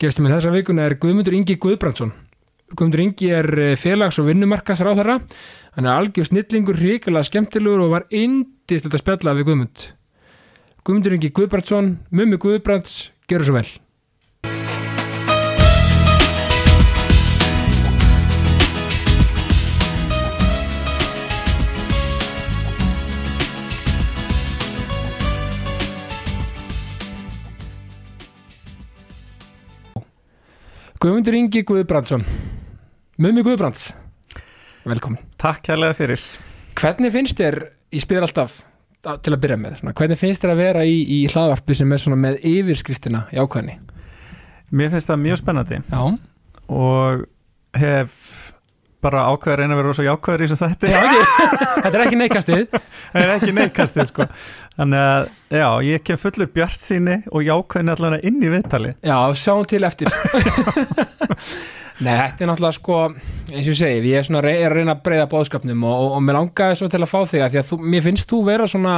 Gestum í þessa vikuna er Guðmundur Ingi Guðbrandsson. Guðmundur Ingi er eh, félags- og vinnumarkasráðara. Hann er algjör snillingur, ríkilega skemmtilegur og var indist að spjalla við Guðmund. Guðmundur Ingi Guðbrandsson, mummi Guðbrands, gerur svo vel. Guðmundur Ingi Guðbrandsson, mummi Guðbrands, velkomin. Takk kærlega fyrir. Hvernig finnst þér, ég spyr alltaf til að byrja með, svona, hvernig finnst þér að vera í, í hlaðvarpi sem er með yfirskriftina í ákvæðni? Mér finnst það mjög spennandi Já, og hef bara ákveð að reyna að vera rosa jákvæður í þessu þætti. Þetta er ekki neikastið Það er ekki neikastið sko. Þannig að já, ég kem fullur bjart síni og jákvæðin allavega inn í viðtali. Já, sjáum til eftir Nei, þetta er náttúrulega sko eins og ég segi, ég er svona að reyna að breyða bóðskapnum og, og, og mér langaði svo til að fá þig að því að þú, mér finnst þú vera svona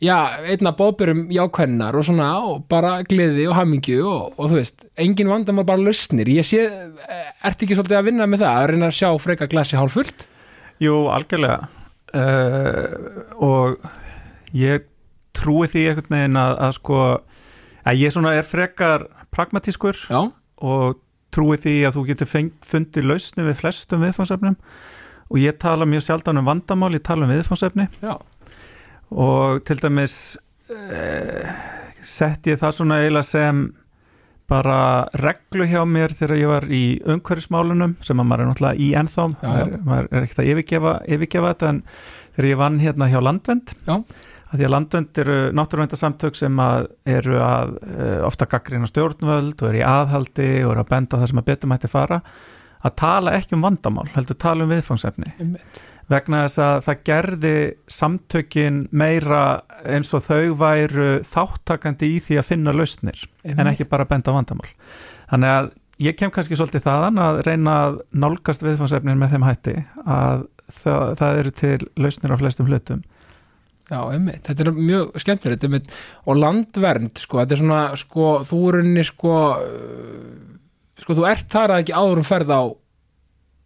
já, einna bóðbjörum jákvæðinar og svona og bara gleði og hamingju og, og þú veist, engin vandamál bara lausnir, ég sé ert ekki svolítið að vinna með það, að reyna að sjá freka glasi hálf fullt? Jú, algjörlega. Uh, og ég trúi því einhvern veginn að, að sko, að ég svona er frekar pragmatískur Já, og trúi því að þú getur fundið lausni við flestum viðfangsefnum. Og ég tala mjög sjaldan um vandamál, ég tala um viðfangsefni. Já, og til dæmis eh, sett ég það svona eiginlega sem bara reglu hjá mér þegar ég var í umhverfismálunum sem að maður er náttúrulega í ennþá Já, já. maður, maður er ekkert að yfirgefa, yfirgefa þetta en þegar ég vann hérna hjá Landvend Já. að því að Landvend eru náttúruvæntasamtök sem að eru að uh, ofta gaggrina stjórnvöld og eru í aðhaldi og eru að benda það sem að betur mætti fara að tala ekki um vandamál, heldur tala um viðfangsefni einmitt. Vegna þess að það gerði samtökin meira eins og þau væru þáttakandi í því að finna lausnir en ekki bara benda vandamál. Þannig að ég kem kannski svolítið þaðan að reyna að nálgast viðfangsefnin með þeim hætti að það, það eru til lausnir á flestum hlutum. Já, einmitt, þetta er mjög skemmtilegt einmitt. og landvernd, sko, þetta er svona sko, þú er unni sko sko, þú ert þar að ekki áður um ferð á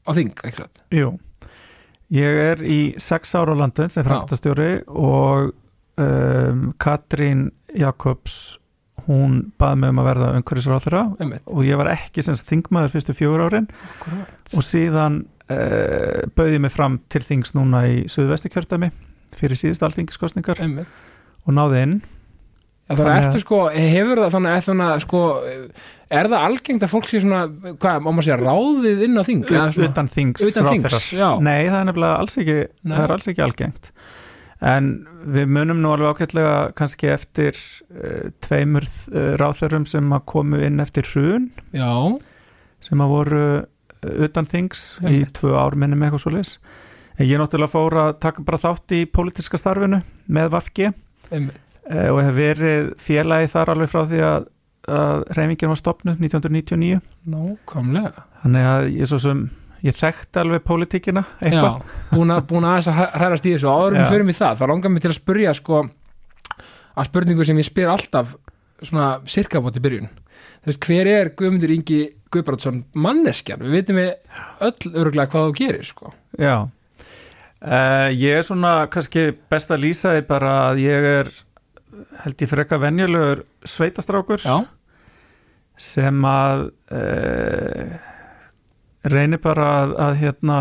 á þing, það? Jú, ég er í sex ára á landvend sem framkvæmtastjóri og um, Katrín Jakobs hún baði mig um að verða umhverfisráþurra Einmitt, og ég var ekki sem þingmaður fyrstu fjögur árin. Akkurat. Og síðan uh, bauði mig fram til þings núna í Suðvestu kjördæmi fyrir síðustu alþingiskostningar og náði inn Já, þannig að ertu sko, hefur það þannig að þannig að sko, er það algengt að fólk sé svona, hvað, má maður segja ráðið inn á þing? Utan þings utan þings, já. Nei, það er nefnilega alls ekki, Nei. það er alls ekki algengt. En við munum nú alveg ákveðlega kannski eftir uh, tveimur uh, ráþörum sem að komu inn eftir hrun. Já, sem að voru uh, utan þings í tvö ár minnum eitthvað svo leis en ég náttúrulega fór að taka bara þátt í pólitíska starfinu með Vafki einmitt. eh, og hef verið félagi þar alveg frá því að, að reymingin var stopnud 1999 Nákvæmlega. Þannig að ég svo sem ég þekkti alveg pólitíkina eitthvað. Já, búin að, búin að hrærast í þessu. Og áður við fyrir mig það, þá langar mig til að spurja sko, að spurningu sem ég spyr alltaf svona cirka bóti byrjun. Þú veist, hver er Guðmundur Ingi Guðbrandsson manneskjan, við veitum við öll öruglega hvað þú gerir sko. Já. Uh, Ég er svona kannski best að lýsa því bara að ég er held ég frekka venjulegur sveitastrákur Já, sem að uh, reynir bara að, að hérna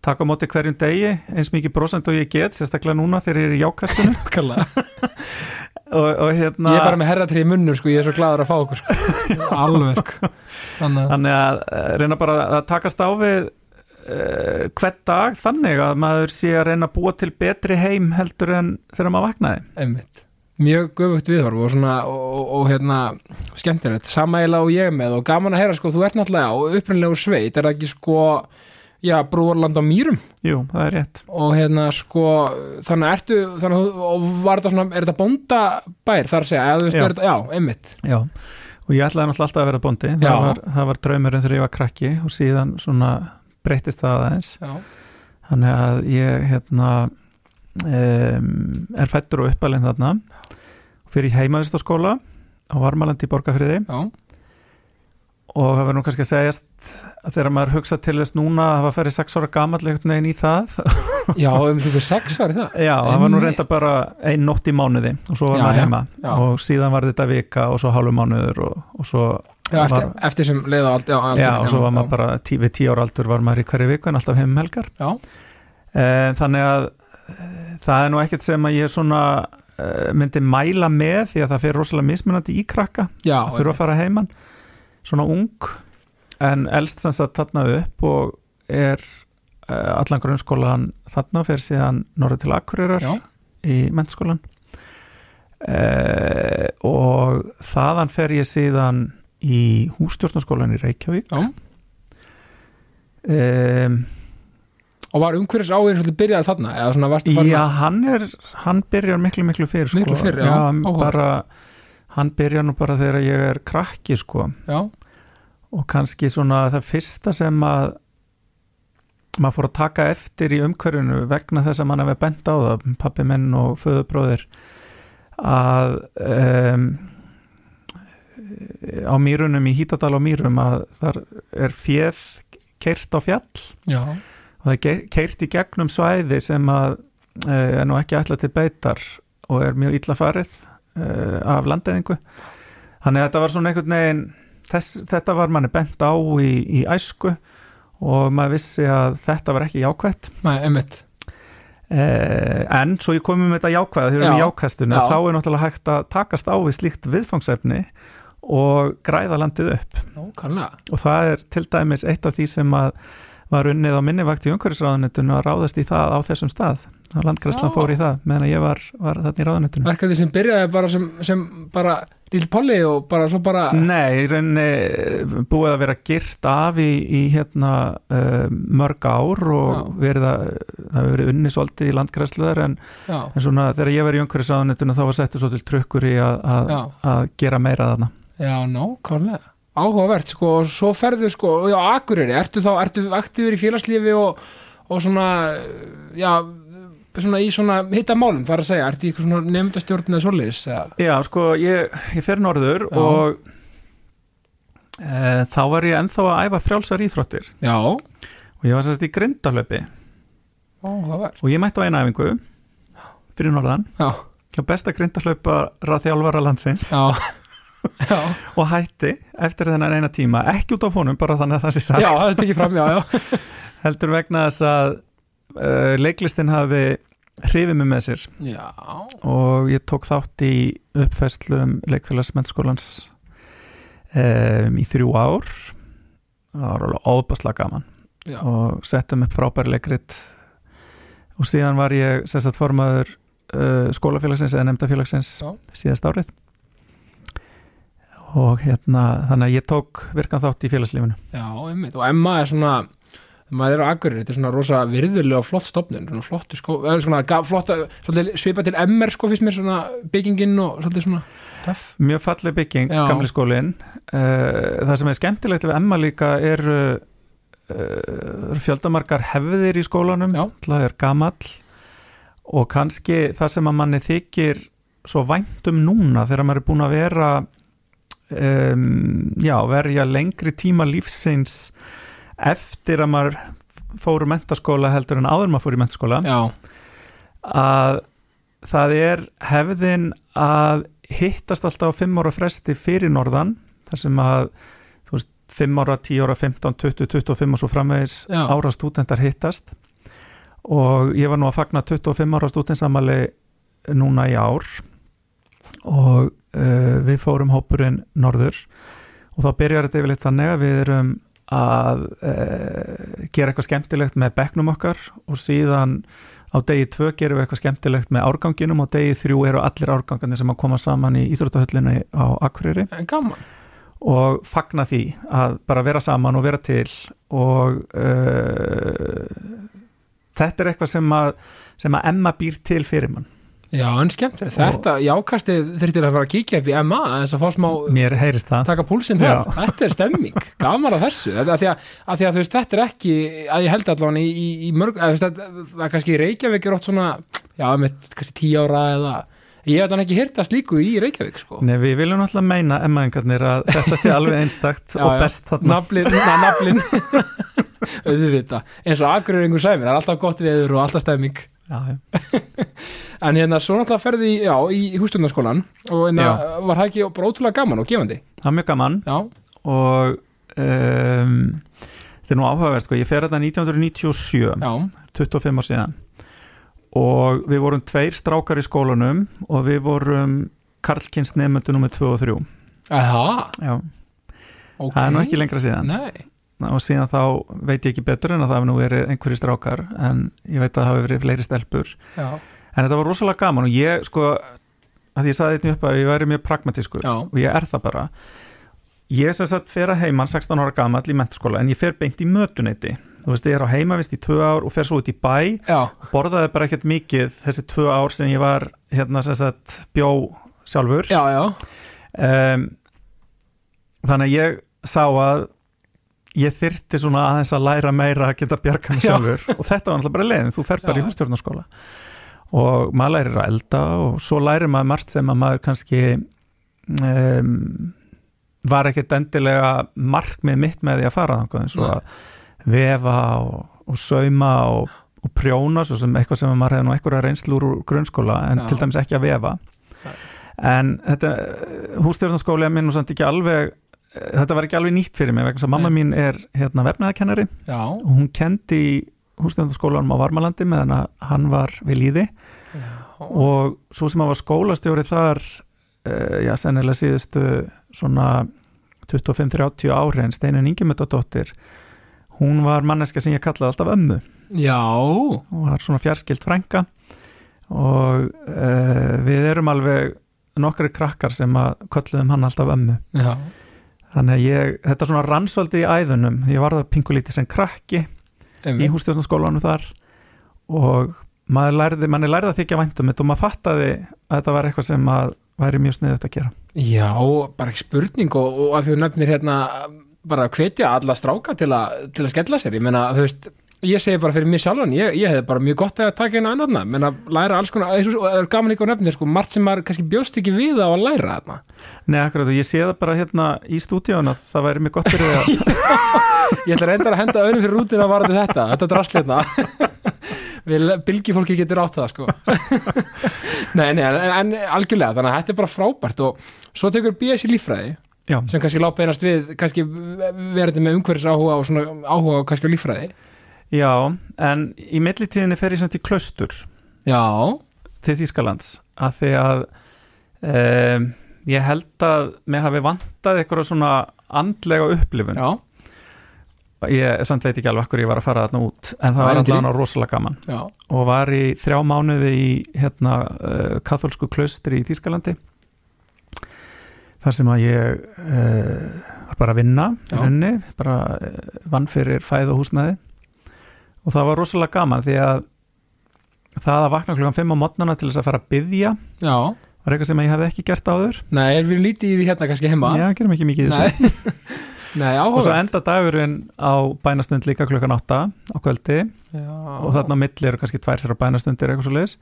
taka á móti hverjum degi eins mikið brosand og ég get sérstaklega núna þegar ég er í jákastinu. Kalla og, og hérna Ég er bara með herratri í munnur sko, ég er svo gladur að fá okkur sko. alveg sko. Þannig að þannig að eh, reyna bara að takast á við uh, hvern dag þannig að maður sé að reyna að búa til betri heim heldur en þegar maður vaknaði. Einmitt mjög göfugt viðhorf og svona og, og, og hérna skemmtilegt, samæla og ég með og gaman að heyra sko, þú ert náttúrulega á upprænlegu sveit, er það ekki sko já, brúarland á mýrum? Jú, það er rétt. Og hérna sko þannig ertu, þannig og var þetta svona, er þetta bóndabær þar að segja, eða þú veist, Já. er þetta, já, einmitt. Já, og ég ætlaði náttúrulega alltaf að vera bóndi. Já. það var, það var draumurinn þegar ég var krakki og síðan svona breytist það aðeins. Já, þannig að ég hérna um, er fættur og uppalinn þarna fyrir heimaðistaskóla á Varmalandi í Borgafriði og það verður nú kannski að segjast að þegar maður hugsa til þess núna að hafa ferið sex ára gamall einhvern veginn í það Já, um þú fyrir sex ári það. Já, það var nú reynda bara ein nótt í mánuði og svo var maður heima. já. og síðan var þetta vika og svo hálfu mánuður og, og svo Já, eftir, var, eftir sem leiða aldrei já, já, og svo var maður bara tí, við tíu ára aldur var maður í hverju viku en alltaf heim um helgar. Já, Eh, þannig að eh, það er nú ekkert sem að ég svona eh, myndi mæla með því að það fyrir rosalega mismunandi í krakka já að þurfa að fara heiman. Svona ung en elst sem sagt þarna upp og er uh, allan grunnskólan þarna fyrir síðan norður til Akureyrar Já, í mennskólan uh, og þaðan fer ég síðan í hústjórnarskólan í Reykjavík. Já. Um, Og var umhverfis áinn svolítið byrjaði þarna? Eða svona varstu farin Já, hann er hann byrjar miklu miklu fyrir sko. Miklu fyrr, já, áhugavert. bara, hann byrjar nú bara þegar ég er krakki sko. Já, og kannski svona það fyrsta sem að maður fór að taka eftir í umhverfinu vegna þess að mann hefur bent á það pappi minn og föðubróðir að um, á mýrunum í Hítadal á mýrum að þar er fjöð keirt á fjall. Já, og það er keirt í gegnum svæði sem að uh, er nú ekki ætla til beitar og er mjög illa farið uh, af landeyðingu. Þannig að þetta var svona einhvern veginn þess, þetta var manni bent á í, í æsku og maður vissi að þetta var ekki jákvætt. Nei, einmitt. Uh, en svo ég komið með þetta jákvæða þegar við erum í Já. jákvæstunni Já. þá er náttúrulega hægt að takast á við slíkt viðfangsefni og græða landið upp. Nákvæmlega. Og það er til dæmis eitt af því sem að var unnið á minnivakt í umhverfisráðunitinu að ráðast í það á þessum stað. Að landgræslan fór í það meðan ég var, var þarna í ráðunitinu Verkefni sem byrjaði bara sem, sem bara Líl Polly og bara svo bara Nei, rauninni búið að vera girt af í, í hérna uh, mörg ár og Já. verið að það hefur verið unnið svolítið í landgræsluðar en, en svona þegar ég var í umhverfisráðunitinu þá var settu svo til trukkur í að gera meira þarna. Já, nákvæmlega Áhugavert, sko, og svo ferðu sko, já, Akureyri, ertu þá, ertu aktífur í félagslífi og, og svona já, svona í svona hitta málum, þar að segja, ertu í eitthvað svona nefndastjórn eða eða? Já, sko, ég, ég fer norður Já. og e, þá var ég ennþá að æfa frjálsar íþróttir. Já, og ég var sérst í grindalöpi áhugavert. Og ég mætti á eina æfingu fyrir norðan Já, hjá besta grindalöpa þjálfara landsins. Já og hætti eftir þennan eina tíma ekki út á fónum, bara þannig að það sé sagt. Já, það er tekið fram, já, já. Heldur vegna þess að uh, leiklistin hafi hrifið mig með sér. Já, og ég tók þátt í uppfæslum leikfélagsmennskólans um, í þrjú ár. Það var alveg óbærslega gaman. Já, og settum upp frábæri leikrit. Og síðan var ég sérstætt formaður uh, skólafélagsins eða nefndafélagsins síðast árið og hérna þannig að ég tók virkan þátt í félagslífinu. Já, einmitt. Og Emma er svona, maður er á Akureyri. Þetta er svona rosa virðulega flott stofnun. Svona flottu sko, svona flotta svolítið svipa til MR, sko, fyrst mér svona byggingin og svona töff. Mjög falleg bygging, Já. gamli skólin uh, það sem er skemmtilegt við Emma líka eru uh, fjöldamarkar hefðir í skólanum. Það er gamall. Og kannski það sem að manni þykir svo væntum núna þegar maður er búin að vera um, já, verja lengri tíma lífsins eftir að maður fór úr mentaskóla heldur en áður maður fór í mentaskóla Já, að það er hefðin að hittast alltaf á 5 ára fresti fyrir norðan þar sem að veist, 5 ára, 10 ára, 15, 20, 25 og svo framvegis Já. ára stúdendar hittast. Og ég var nú að fagna 25 ára stúdentsamali núna í ár og uh, við fórum hópurinn norður. Og þá byrjar þetta yfirleitt þannig að við erum að uh, gera eitthvað skemmtilegt með bekknum okkar og síðan á degi tvö gerum við eitthvað skemmtilegt með árganginum og degi þrjú eru allir árgangarnir sem að koma saman í Íþróttahöllinni á Akureyri. En gaman. Og fagna því að bara vera saman og vera til og uh, þetta er eitthvað sem að, sem að Emma býr til fyrir mann Já, en skemmt, þetta, jákastið þurftir að fara að kíkja upp í Emma þess að fá smá mér heyrist það. taka púlsinn þar, þetta er stemming. Gaman að þessu, að, því að, að því að þú veist þetta er ekki, að ég held allan í, í, í mörg, að, það er kannski í Reykjavík er oft svona, já, með kannski tíu ára eða, ég hef þannig ekki hýrt að slíku í Reykjavík sko. Nei, við viljum alltaf meina emmaðingarnir að þetta sé alveg einstakt Já, og best þarna. Naflin, na, naflin auðvita, eins og akkur einhver sæmir, það er alltaf gott viður og alltaf stemming. en hérna svo náttúrulega ferði já, í hússtjórnarskólan og hérna, var það ekki bara ótrúlega gaman og gefandi? Það er mjög gaman. Já, og um, þetta er nú áhugaverð sko. ég fer þetta 1997 já, 25 ár síðan. Og við vorum tveir strákar í skólanum og við vorum Karlkins nefndu nummer 2 og 3 aha, Já, ok það er nú ekki lengra síðan. Nei, og síðan þá veit ég ekki betur en að það hefur nú verið einhverjir strákar en ég veit að það hafi verið fleiri stelpur. Já, en þetta var rosalega gaman og ég sko að ég saði þetta upp að ég væri mjög pragmatískur Já. og ég er það bara. Ég sem sagt fer að heiman 16 ára gamall í mentaskóla en ég fer beint í mötuneyti. Þú veist ég er á heimavist í tvö ár og fer svo út í bæ. Já, borðaði bara ekkert mikið þessi tvö ár sem ég var hérna sem sagt bjó sjálfur. Já, já. Um, þannig að ég sá að ég þyrti svona aðeins að læra meira að geta bjarga mig Já. sjálfur og þetta var náttúrulega bara leiðin, þú fer bara í hústjórnarskóla og maður lærir að elda og svo lærir maður margt sem að maður kannski um, var ekkert endilega markmið mitt með því að fara þannig eins og að vefa og, og sauma og, og prjóna svo sem eitthvað sem maður hefði nú einhverja reynslu úr grunnskóla en Já. til dæmis ekki að vefa Nei. en þetta hústjórnarskóli er minn og samt ekki alveg þetta var ekki alveg nýtt fyrir mig vegna að mamma mín er hérna vefnaðakennari já, og hún kendi í hústjórnarskólanum á Varmalandi meðan að hann var við líði já. og svo sem hann var skólastjóri þar uh, já, sennilega síðustu svona 25-30 ári en Steinin Ingemyndadóttir hún var manneska sem ég kallaði alltaf ömmu. Já, og var svona fjarskilt frænka. Og uh, við erum alveg nokkri krakkar sem að kalluðum hann alltaf ömmu. Já, þannig að ég, þetta svona rannsóldi í æðunum. Ég var það pingulítið sem krakki í einmitt. hústjórnarskólanum þar og maður lærði, manni lærði að þykja væntum þetta og maður fattaði að þetta var eitthvað sem að væri mjög sniðut að gera. Já, bara ekki spurning og, og að þú nefnir hérna bara að hvetja alla stráka til, a, til að skella sér, ég meina, þú veist ég segi bara fyrir mig sjálfan, ég, ég hefði bara mjög gott að taka einu annarna, menna læra alls konar og það er gaman líka að nefnir, sko, margt sem maður kannski bjóst ekki við á að læra þarna. Nei, akkurat, og ég sé það bara hérna í stúdíun að það væri mjög gott fyrir því að Ég ætla reyndar að henda öðrum fyrir rútina að varandi þetta, þetta drast hérna. Við bylgifólki getur átt það sko. Nei, nei, en, en algjörlega, þannig að þetta er bara frábært og svo tekur BS í líffræði Já, sem kannski láp einast við kannski verandi með umhverfis áhuga og svona áhuga kannski á líffræði já, en í millitíðinni fer ég samt í klaustur. Já, til Þýskalands að því að um, ég held að mig hafi vantað eitthvað svona andlega upplifun. Já, ég samt veit ekki alveg okkur ég var að fara þarna út en það var Ævintýri. allavega rosalega gaman. Já. Og var í þrjá mánuði í hérna uh, katholsku klaustri í Þýskalandi þar sem að ég uh, var bara að vinna rauninni, bara uh, vann fyrir fæð og húsnæði og það var rosalega gaman því að það að vakna klukkan 5 á mótnana til þess að fara að Já, var eitthvað sem ég hefði ekki gert áður. Nei, erum við lítið í því hérna kannski heima? Já, gerum ekki mikið í þessu. Nei, nei og svo enda dagurinn á bænastund líka klukkan 8 á kvöldi. Já, og þarna á milli eru kannski tvær þrjá bænastundir eitthvað svo leis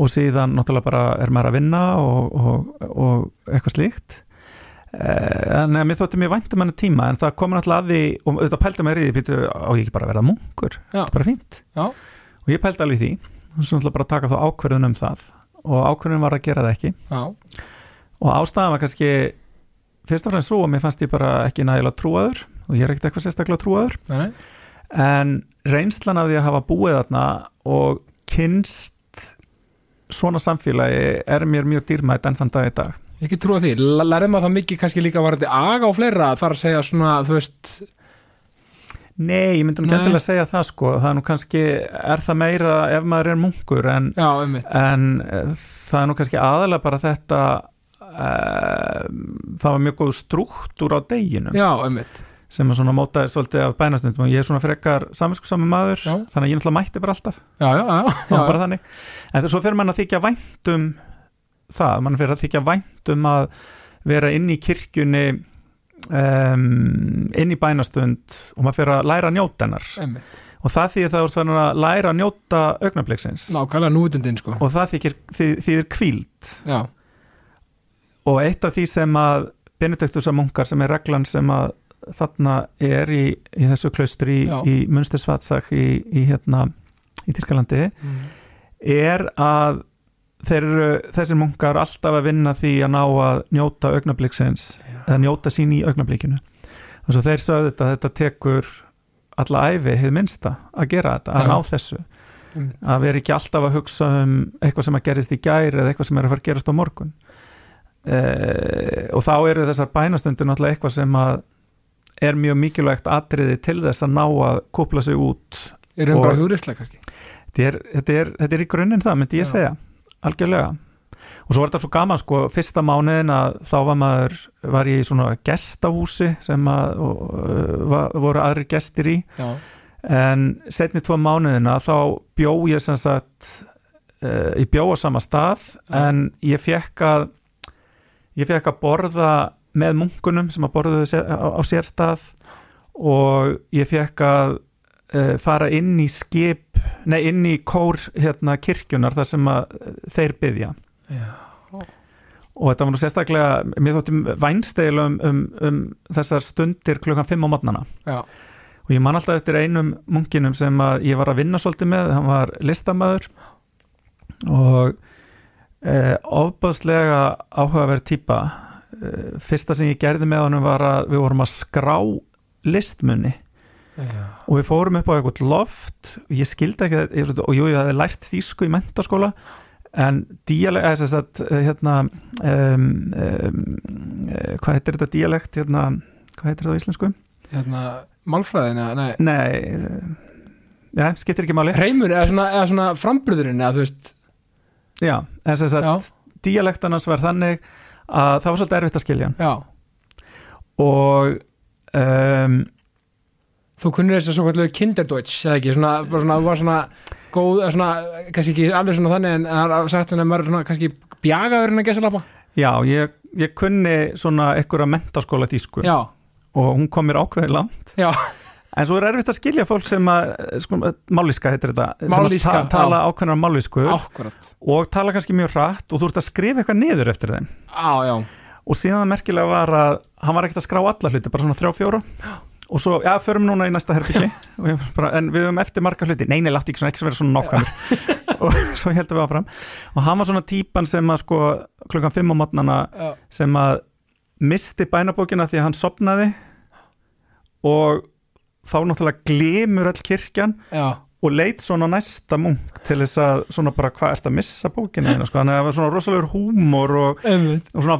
og síðan náttúrulega bara er maður að vinna og, og, og eitthvað slíkt Eh, en eh, mér þótti mér vænt um hennar tíma en það komur náttúrulega að því og auðvitað pældi mér í því pítu, á ég ekki bara að verða munkur? Er bara fínt? Já. og ég pældi alveg því og svo náttúrulega bara að taka þá ákverðun um það. Og ákverðun var að gera það ekki. Já, og ástæðan var kannski fyrst og fremst svo að mér fannst ég bara ekki nægilega trúaður og ég er ekkert eitthvað sérstaklega trúaður. Nei, en reynslan af því að hafa búið þarna og kynst svona samfélagi er mér mjög dýrmætt enn þann dag í dag ekki trúa því. L- lærið maður það mikið kannski líka varandi aga og fleira þar að segja svona, þú veist Nei, ég myndi nú endilega að segja það sko. Það er nú kannski, er það meira ef maður er munkur en, já, en eh, það er nú kannski aðalega bara þetta uh, það var mjög góð strúktúr á deginum. Já, einmitt, sem er svona mótaðir svolítið af bænastundum og ég er svona frekar saminskusami maður Já. þannig að ég náttúrulega mætti bara alltaf. Já, já, bara en svo fyrir mann að þykja væntum það, mann fyrir að þykja væntum að vera inn í kirkjunni um, inn í bænastund og maður fyrir að læra að njóta hennar. Einmitt. Og það þýðir það úr að læra að njóta augnabliksins sko. Og það þýðir, þýðir, kvíld já, og eitt af því sem að Benediktusa munkar sem er reglan sem að þarna er í, í þessu klaustri í, Já. í Munstersvatsak í, í hérna í Tískalandi mm. er að þeir eru, þessir munkar alltaf að vinna því að ná að njóta augnabliksins Já. eða njóta sín í augnablikinu og svo þeir sögðu þetta að þetta tekur alla æfi, hefði minnsta að gera þetta, að Já. ná þessu Einmitt. að vera ekki alltaf að hugsa um eitthvað sem að gerist í gær eða eitthvað sem er að fara að gerast á morgun eh, og þá eru þessar bænastundir náttúrulega eitthvað sem að er mjög mikilvægt atriði til þess að ná að kúpla sig út er það bara hugrislega kannski þetta er, þetta er, þetta er í grunninn það, myndi ég Já. segja algjörlega. Og svo var þetta svo gaman sko, fyrsta mánuðin að þá var maður var ég í svona gestahúsi sem að var, voru aðrir gestir í. Já, en setni tvo mánuðina þá bjó ég sem sagt uh, ég bjó á sama stað Já. en ég fekk að ég fekk að borða með munkunum sem að borðuðu á, á sér stað. Og ég fekk að uh, fara inn í skip nei inn í kór hérna kirkjunar þar sem að þeir byggja og þetta var nú sérstaklega mér þótti vænsteil um, um, um þessar stundir klukkan 5 á mótnana já, og ég man alltaf eftir einum munkinum sem að ég var að vinna svolítið með, hann var listamæður og eh, ofbáðslega áhugaverð típa. Eh, fyrsta sem ég gerði með honum var að við vorum að skrá listmunni já. og við fórum upp á eitthvað loft og ég skildi ekki þetta og jú, ég hafði lært þýsku í mentaskóla en dialekt, þess að hérna um, um, hvað heitir þetta dialekt hérna, hvað heitir þetta á íslensku? hérna, málfræðin eða, nei, Nei, eh, ja, skiptir ekki máli. Reymur eða svona, svona frambröðurinn eða þú veist, Já, en þess að já, dialektan hans var þannig að það var svolítið erfitt að skilja já. Og um, þú kunnir þess að svo kallu kinderdeutsch eða ekki, svona, bara svona, þú var svona góð, svona, kannski ekki alveg svona þannig en það er sagt svona, maður er svona kannski bjagaður en að gesa lappa já, ég, ég kunni svona einhverja mentaskóla þýsku já, og hún kom mér ákveðið langt. Já, en svo er erfitt að skilja fólk sem að sko, mállíska heitir þetta Mállýska, sem að ta tala ákveðnar mállísku akkurat og tala kannski mjög hratt og þú ert að skrifa eitthvað niður eftir þeim. Á, já, og síðan merkilega var að hann var ekkert að skrá alla hluti, bara svona þrjá fjóra og svo, já, förum núna í næsta herbyggi en við höfum eftir marga hluti. Nei, nei, láttu ekki svona, ekki sem vera svona nákvæmur. Og svo heldum við áfram. Og hann var svona típan sem að sko klukkan fimm á mótnana sem að misti bænabókina því að hann sopnaði og þá náttúrulega glimur öll kirkjan já, og leit svona næsta munk til þess að svona bara hvað ert að missa bókina þína? Sko, þannig að það var svona rosalegur húmor og, og svona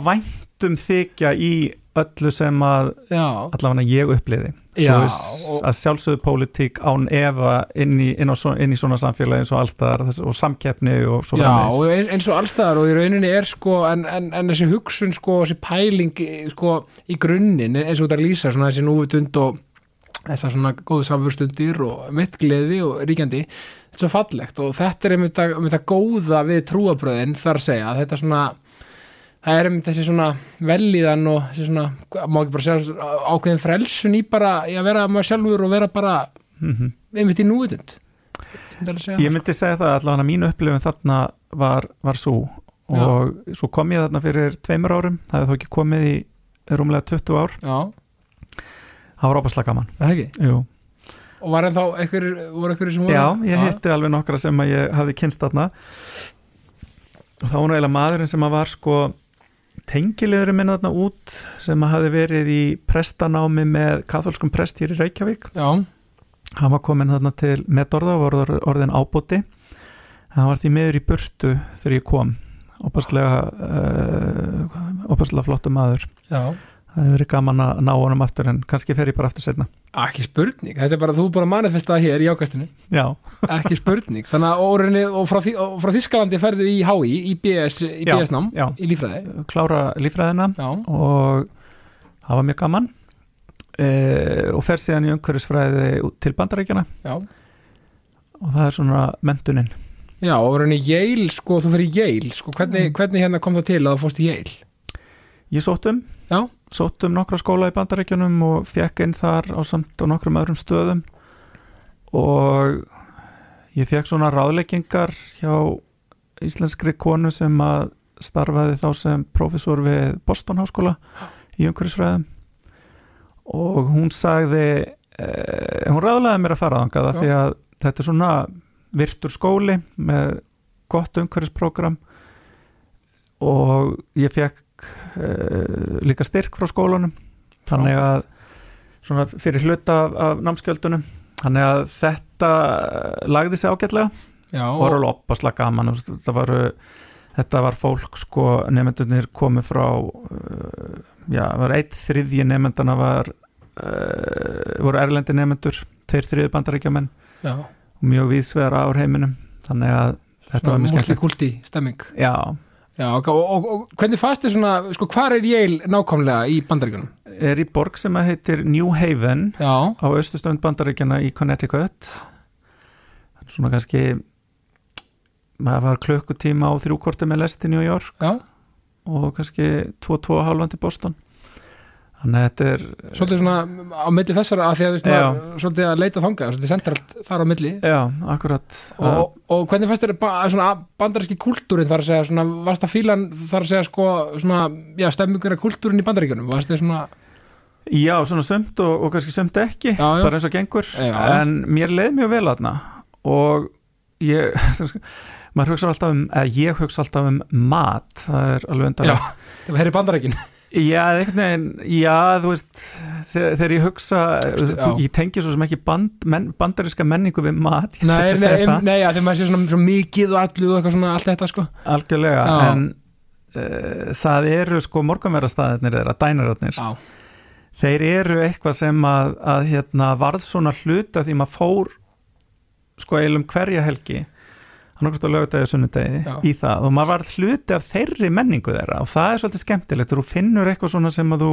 væntum þykja í öllu sem að allavega ég uppliði Já, og- að sjálfsögðu pólitík án efa inn í, inn, á, svo- inn í svona samfélagi eins og allstaðar þess, og samkeppni og svo Já, og ein- eins og allstaðar og í rauninni er sko, en, en, en þessi hugsun sko, þessi pæling sko, í grunninn eins og þetta lýsa svona þessi núvitund og þessar svona góðu samfurstundir og mitt gleði og ríkjandi þetta er svo fallegt og þetta er einmitt að góða við trúabröðin þar að segja að þetta svona það er einmitt þessi svona velíðan og þessi svona, má ekki bara segja ákveðin frelsun í bara í að vera maður sjálfur og vera bara Mm einmitt í núvitund. Ég myndi alveg segja Ég myndi segja það allavega mín upplifun þarna var, var svo og svo kom ég þarna fyrir tveimur árum það hefði þó ekki komið í rúmlega 20 ár. Já, það var óbærslega gaman. Það ekki? Jú. Og var ennþá einhver, voru einhverju sem voru Já, ég hitti alveg nokkra sem að ég hafði kynst þarna. Og þá var eiginlega maðurinn sem að var sko tengilegurinn minn þarna út sem að hafði verið í prestanámi með katholskum prest hér í Reykjavík. Já, hann var komin þarna til metorða og var orðin ábúti hann var því miður í burtu þegar ég kom. Opaslega uh, opaslega flottu maður. Já það hefur verið gaman að ná honum aftur en kannski fer ég bara aftur setna Ekki spurning, þetta er bara þú er bara að manifesta það hér í ákastinu. Já, Ekki spurning, þannig að og, frá, og frá Þískalandi ferðu í HÍ í BS, í Já, BS nám, já. í lífræði klára lífræðina Já, og það var mjög gaman. Uh, og fer síðan í umhverfisfræði út til bandarækjana já. Og það er svona mentunin Já, og rauninni Yale, sko, þú fyrir Yale sko, hvernig, hvernig hérna kom það til að þú fórst í Yale? Ég sótt um Já, sótt um nokkra skóla í bandarækjunum og fekk inn þar á samt og nokkrum öðrum stöðum. Og ég fekk svona ráðleggingar hjá íslenskri konu sem að starfaði þá sem professor við Boston Háskóla í umhverfisfræðum. Og hún sagði eh, hún ráðlegaði mér að fara þangað af því að þetta er svona virtur skóli með gott umhverfisprógram og ég fekk eh, líka styrk frá skólanum. Þannig að svona fyrir hluta af, af námskjöldunum þannig að þetta lagði sig ágætlega. Já, og var alveg opaslega gaman. Var, þetta var fólk sko nefndunir komið frá uh, já, var eitt þriðji nefndana var uh, voru erlendi nefndur tveir þriði og mjög víðsvegar ár heiminum. Þannig að þetta var mjög skemmtilegt. Multikulti stemming. Já, Já, og, og, og hvernig fannst þið svona, sko, hvar er Yale nákvæmlega í bandaríkunum? er í borg sem að heitir New Haven Já, á austustönd bandaríkjana í Connecticut. Svona kannski maður var klukkutíma á þrjúkorti með lest í New York já, og kannski 2-2 hálfandi Boston þannig að þetta er svolítið svona á milli þessara að því að, Já. maður, svolítið að leita þangað, svolítið sentralt þar á milli. Já, akkurat. Og, og hvernig fannst þér ba svona bandaríski kultúrin þar að segja, svona, varst að fílan þar að segja, sko, svona, já, stemmingur af kultúrin í bandaríkunum, varst þið svona já, svona sömt og, og kannski sömt ekki Já, já. bara eins og gengur. Já. en mér leið mjög vel aðna og ég maður hugsa alltaf um, eða ég hugsa alltaf um mat, það er alveg undan Já, það hér í bandaríkin Já, veginn, já, þú veist þegar, þegar ég hugsa Veistu, þú, ég tengi svo sem ekki band, men, bandariska menningu við mat Nei, nei, nei, ja, þegar maður sé svona, svona mikið og allu og eitthvað svona, allt þetta, sko. Algjörlega Já. en uh, það eru sko morgunverðarstaðirnir þeirra, dænararnir. Þeir eru eitthvað sem að, að hérna, varð svona hluta því maður fór sko eilum hverja helgi okkur á lögudegi og sunnudegi Já. í það og maður varð hluti af þeirri menningu þeirra og það er svolítið skemmtilegt þú finnur eitthvað svona sem að þú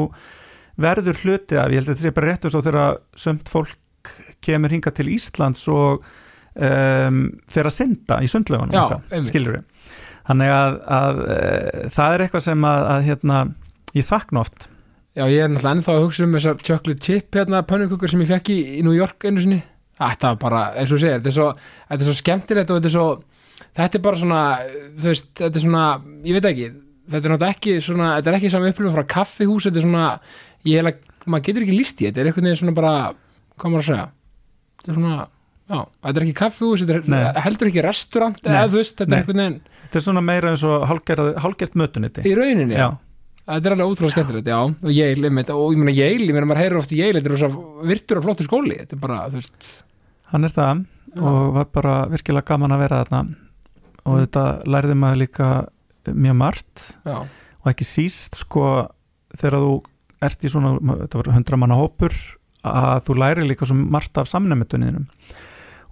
verður hluti af, ég held að þetta sé bara réttur svo þegar sömt fólk kemur hinga til Íslands og um, fer að synda í eitthvað, einmitt. skilurðu. þannig að, að uh, það er eitthvað sem að, að hérna, ég sakna oft já, ég er náttúrulega ennþá að hugsa um þessar chocolate chip hérna, pönnukukur sem ég fekk í, í New York einu sinni Þetta var bara, eins og segir, þetta er svo, þetta er svo skemmtilegt og þetta er svo, þetta er bara svona, þú veist, þetta er svona, ég veit ekki, þetta er náttúrulega ekki svona, þetta er ekki saman upplifun frá kaffihús, þetta er svona, ég held að, maður getur ekki líst í þetta, þetta er einhvern veginn svona bara, hvað maður að segja, þetta er svona, já, þetta er ekki kaffihús, þetta er heldur ekki restaurant, eða þú veist, þetta er einhvern veginn þetta er svona meira eins og hálgert mötuniti í rauninni, já, Þetta er alveg ótrúlega skemmtilegt, já, og Yale, einmitt, og ég meina Yale, ég meina maður heyrir oft Yale, þetta er svo virtur og flottur skóli, þetta er bara, þú veist, hann er það Já. og var bara virkilega gaman að vera þarna og þetta lærði maður líka mjög margt. Já, og ekki síst sko þegar þú ert í svona, þetta var hundra manna hópur að þú læri líka svo margt af samnefnduninum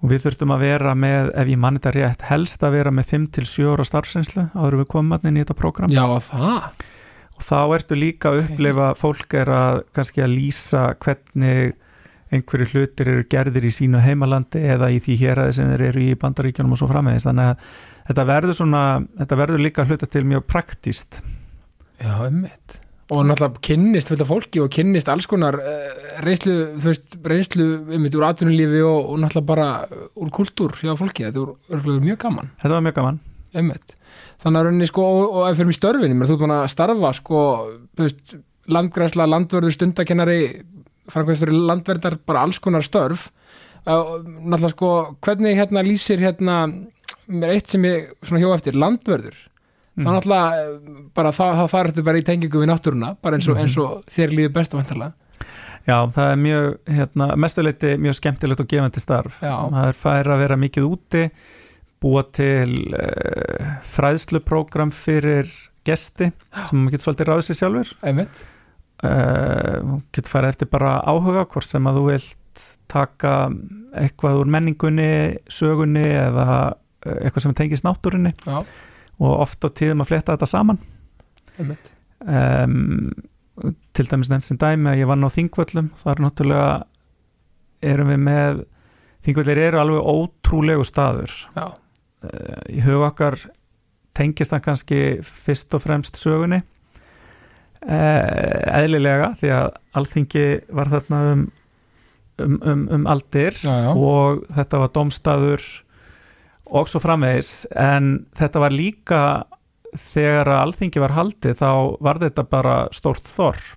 og við þurftum að vera með, ef ég mann þetta rétt helst að vera með 5-7 ára starfsreynslu áður við komum að inn í þetta prógram. Já, það, og þá ertu líka að Ok. upplifa fólk er að kannski að lýsa hvernig einhverju hlutir eru gerðir í sínu heimalandi eða í því héræði sem þeir eru í bandaríkjunum og svo framvegis. Þannig að þetta verður svona, þetta verður líka hluta til mjög praktíst já, einmitt, og náttúrulega kynnist fullt af fólki og kynnist alls konar uh, reynslu, þú veist, reynslu, einmitt, úr atvinnulífi og, og náttúrulega bara úr kultúr hjá fólki, þetta örgulega mjög gaman, þetta var mjög gaman. Einmitt, þannig að rauninni, sko, og, og ef fyrir mig störfin, þú ert búin að starfa, sko, veist, landgræsla, landvörður, stundakennari, framkvæmstur landverðar, bara alls konar störf. Uh, náttúrulega sko hvernig hérna lýsir hérna mér eitt sem ég svona hjó eftir landvörður Mhm. það náttúrulega eh, bara það, þarf þetta bara í tengingu við náttúruna bara eins og, Mhm. eins og þér líður best að vantarlega Já, það er mjög, hérna, mestuleiti mjög skemmtilegt og gefandi starf Já. það er fær að vera mikið úti búa til uh, fræðsluprógram fyrir gesti sem maður getur svolítið ráðið sér sjálfur einmitt, uh, getur farið eftir bara áhuga hvort sem að þú vilt taka eitthvað úr menningunni sögunni eða eitthvað sem tengist náttúrunni já, og oft á tíðum að fletta þetta saman. Um, til dæmis nefnt sem dæmi að ég vann á þingvöllum það er náttúrulega erum við með þingvöllir eru alveg ótrúlegu staður. Já, uh, í hug okkar tengist hann kannski fyrst og fremst sögunni. Uh, eðlilega því að alþingi var þarna um um, um, um aldir já, já, og þetta var domstaður og svo framvegis. En þetta var líka þegar að alþingi var haldið þá var þetta bara stórt þorp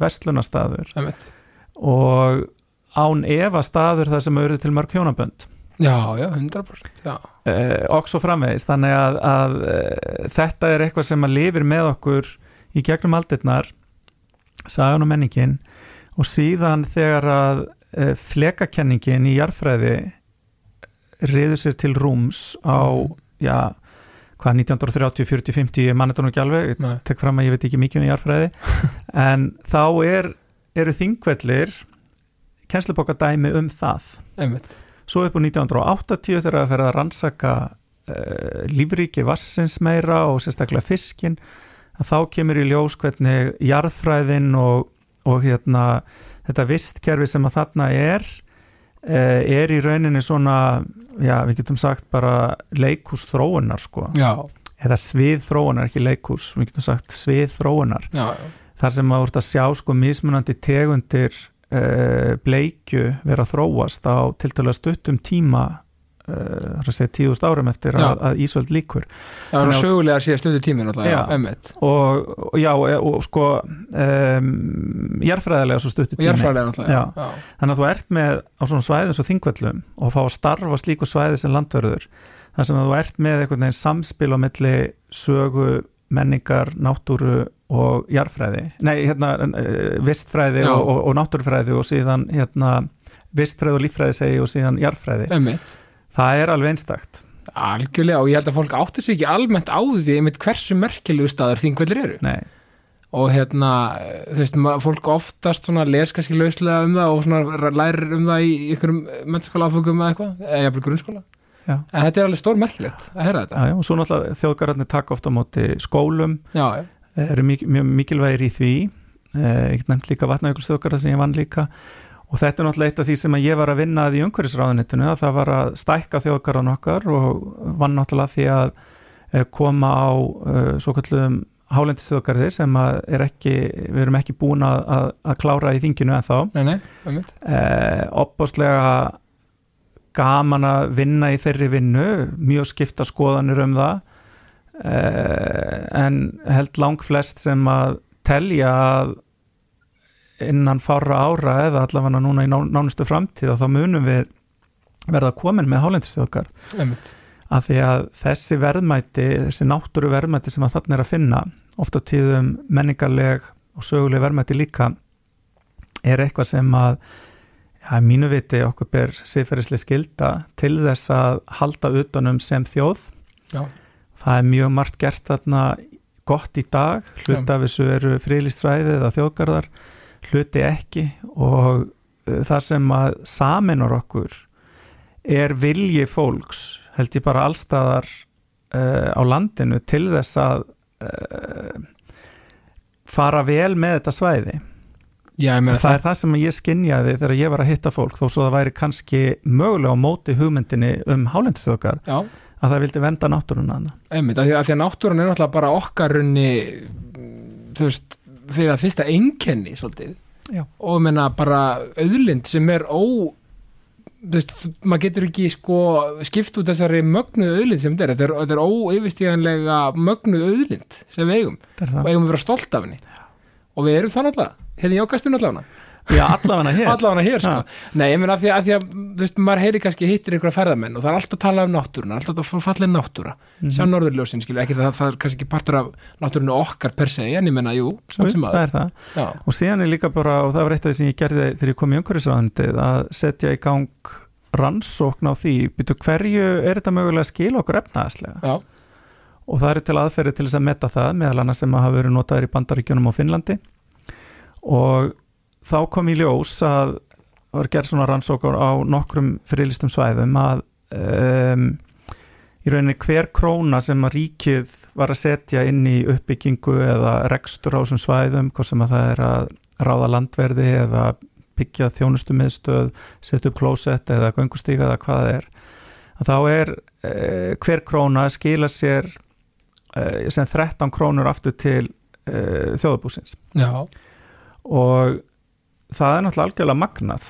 vestlunarstaður einmitt. og án efa staður þar sem auðvitað til mörg hjónabönd. Já, já, 100% já, eh, og svo framvegis. Þannig að, að eh, þetta er eitthvað sem að lifir með okkur í gegnum aldirnar sagan og menningin. Og síðan þegar að eh, flekakenningin í jarfræði riður sér til rúms á, já hvað 1930, 40, 50, ég mann þetta nú ekki alveg ég tek fram að ég veit ekki mikið um jarfræði en þá er, eru þingvellir kennslubókadæmi um það. Einmitt. Svo upp á 1980 þegar að ferða að rannsaka uh, lífríki vassins meira og sérstaklega fiskin þá kemur í ljós hvernig jarðfræðin og, og hérna, þetta vistkerfi sem að þarna er er í rauninni svona já, við getum sagt bara leikús þróunar sko, já, eða svið þróunar ekki leikús, við getum sagt svið þróunar. Já, þar sem að voru að sjá sko mismunandi tegundir uh, bleikju vera þróast á tiltölulega stuttum tíma uh, segja tíðust árum eftir að, að Ísöld líkur það var sögulega síðan Já. einmitt. Og, og já, og, og sko um, jarfræðilega svo stuttu og tími. jarfræðilega alltaf, já, Já. já, þannig að þú ert með á svona svæðum svo þingvellum og fá að starfa slíku svæði sem landverður sem að þú ert með einhvern veginn samspil á milli sögu, menningar, náttúru og jarfræði nei, hérna, eh, vistfræði og, og, náttúrufræði og síðan hérna, vistfræði og líffræði segi og síðan jarfræði einmitt það er alveg einstakt. Algjörlega og ég held að fólk áttir sig ekki almennt á því einmitt hversu merkilegu staður þingvellir eru. Nei, og hérna, þú veist, fólk oftast les kannski lauslega um það og svona lærir um það í einhverjum mennskóla áfengum eða eitthvað, eða jafnvel grunnskóla. Já. en þetta er alveg stór merkilegt að heyra þetta. Já, já, og svo náttúrulega þjóðgararnir taka ofta á móti skólum. Eru mjög, mikilvægir í því. Eh, ég get nefnt líka vatnajökulsþjóðgarða sem ég vann líka og þetta er náttúrulega eitt af því sem ég var að vinna að í umhverfisráðunitinu að það var að stækka þjóðgarðan okkar og vann náttúrulega því að eh, koma á uh, svo kallum hálendisþjóðgarði sem er ekki, við erum ekki búin að, að, að klára í þinginu en þá nei, nei, eh, opbáslega gaman að vinna í þeirri vinnu mjög skipta skoðanir um það. Eh, en held lang flest sem að telja að innan fára ára eða allavega núna í ná, nánustu framtíð og þá munum við verða komin með hálendistjókar einmitt, að því að þessi verðmæti, þessi náttúru verðmæti sem að þarna er að finna, oft á tíðum menningarleg og söguleg verðmæti líka er eitthvað sem að ja, mínu viti okkur ber siðferðislega skilda til þess að halda utanum sem þjóð. Já, það er mjög margt gert þarna gott í dag, hluti af þessu eru frílistræði eða þjóðgarðar hluti ekki og það sem að saminur okkur er vilji fólks held ég bara allstaðar uh, á landinu til þess að uh, fara vel með þetta svæði. Já, það er það sem ég skinjaði þegar ég var að hitta fólk þó svo það væri kannski mögulega á móti hugmyndinni um hálendstjókar já, að það vildi venda hana einmitt, af því, að náttúran er náttúrulega bara okkar runni þú veist, fyrir að fyrsta einkenni svolítið. Já. og menna bara auðlind sem er ó þú veist, maður getur ekki sko skipt út þessari mögnuð auðlind sem þetta er, þetta er, þetta óyfirstíganlega mögnuð auðlind sem við eigum. Og eigum að vera stolt af henni. Og við erum það náttúrulega, hérna í ákastun allavega Já, allavega hér. Allavega hér sko, Ha. nei, ég meina að því að, að þú veist, maður heyri kannski hittir einhverja ferðamenn og það er alltaf að tala um náttúruna, alltaf að falla náttúra. Mhm. sjá norðurljósin, skilja, ekki það, það er kannski ekki partur af náttúrunu okkar per se en ég menna, jú, samt sem það aður er það. Já, og síðan er líka bara, og það var eitt af því sem ég gerði þegar ég kom í umhverfisræðandið að setja í gang rannsókn á því byrju hverju er þetta mögulega og það eru til aðferði til þess að metta það meðal annars sem að hafa verið notaður í Bandaríkjunum og Finnlandi. Og þá kom í ljós að var gerð svona rannsókn á nokkrum fyrirlistum svæðum að um, í rauninni hver króna sem að ríkið var að setja inn í uppbyggingu eða rekstur á þessum svæðum, hvort sem að það er að ráða landverði eða byggja þjónustumiðstöð, setja upp klósett eða göngustíka eða hvað það er að þá er eh, hver króna skila sér eh, sem 13 krónur aftur til eh, þjóðabúsins já, og það er náttúrulega algjörlega magnað.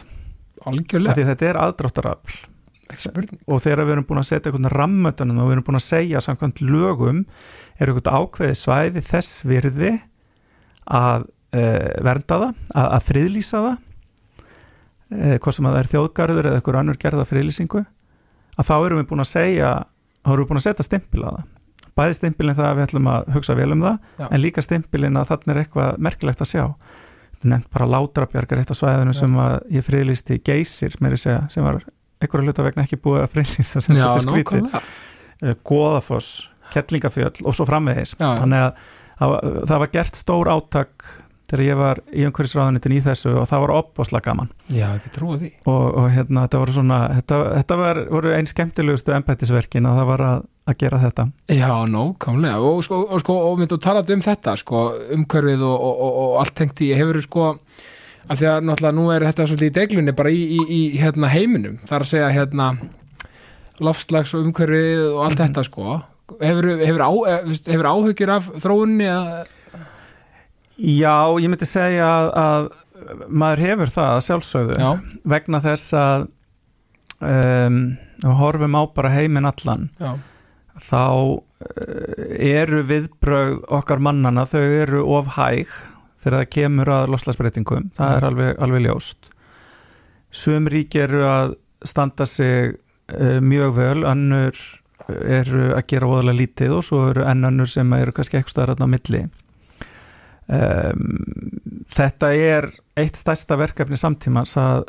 Algjörlega, því þetta er aðdráttarafl. Og þegar við erum búin að setja einhvern rammötunum og við erum búin að segja samkvæmt lögum er einhvern ákveði svæði þess virði að uh, vernda það, að, að friðlýsa það uh, hvort sem að það er þjóðgarður eða einhver annur gerða friðlýsingu að þá erum við búin að segja þá erum við búin að setja stimpil á það. Bæði stimpilin það að við ætlum að hugsa vel um það Já. en líka stimpilin að þarna er eitthvað merkilegt að sjá nefnt bara látrabjargar eitt af svæðinu Já. sem að ég friðlýsti geysir meiri segja, sem var einhverju hluta vegna ekki búið að friðlýsta sem þetta nákvæmlega. Uh, Goðafoss, Kettlingafjöll og svo framvegis. Þannig að það var, það var gert stór átak þegar ég var í umhverfisráðunitin í þessu og það var opbásla gaman. Já, ekki trúa því. Og, og hérna þetta voru svona þetta, þetta var, voru einn skemmtilegustu embættisverkin að það var að, að gera þetta. Já, nákvæmlega. Og sko, og, sko, og myndu talað um þetta sko, umhverfið og, og, og, og allt tengt í hefur sko af því að náttúrulega nú er þetta svolítið í deglunni bara í, í, í hérna, heiminum. Þar að segja hérna lofslags og umhverfið og allt þetta sko. Hefur, hefur, á, eh, hefur áhyggjur af þróunni að, Já, ég myndi segja að, að maður hefur það að sjálfsögðu já, vegna þess að um, horfum á bara heiminn allan já, þá uh, eru viðbrögð okkar mannana, þau eru of hæg þegar það kemur að loslagsbreytingum, það er alveg, alveg ljóst. Sum ríki eru að standa sig uh, mjög vel, önnur eru að gera voðalega lítið og svo eru enn önnur sem eru kannski eitthvað þarna á milli um, þetta er eitt stærsta verkefni samtímans að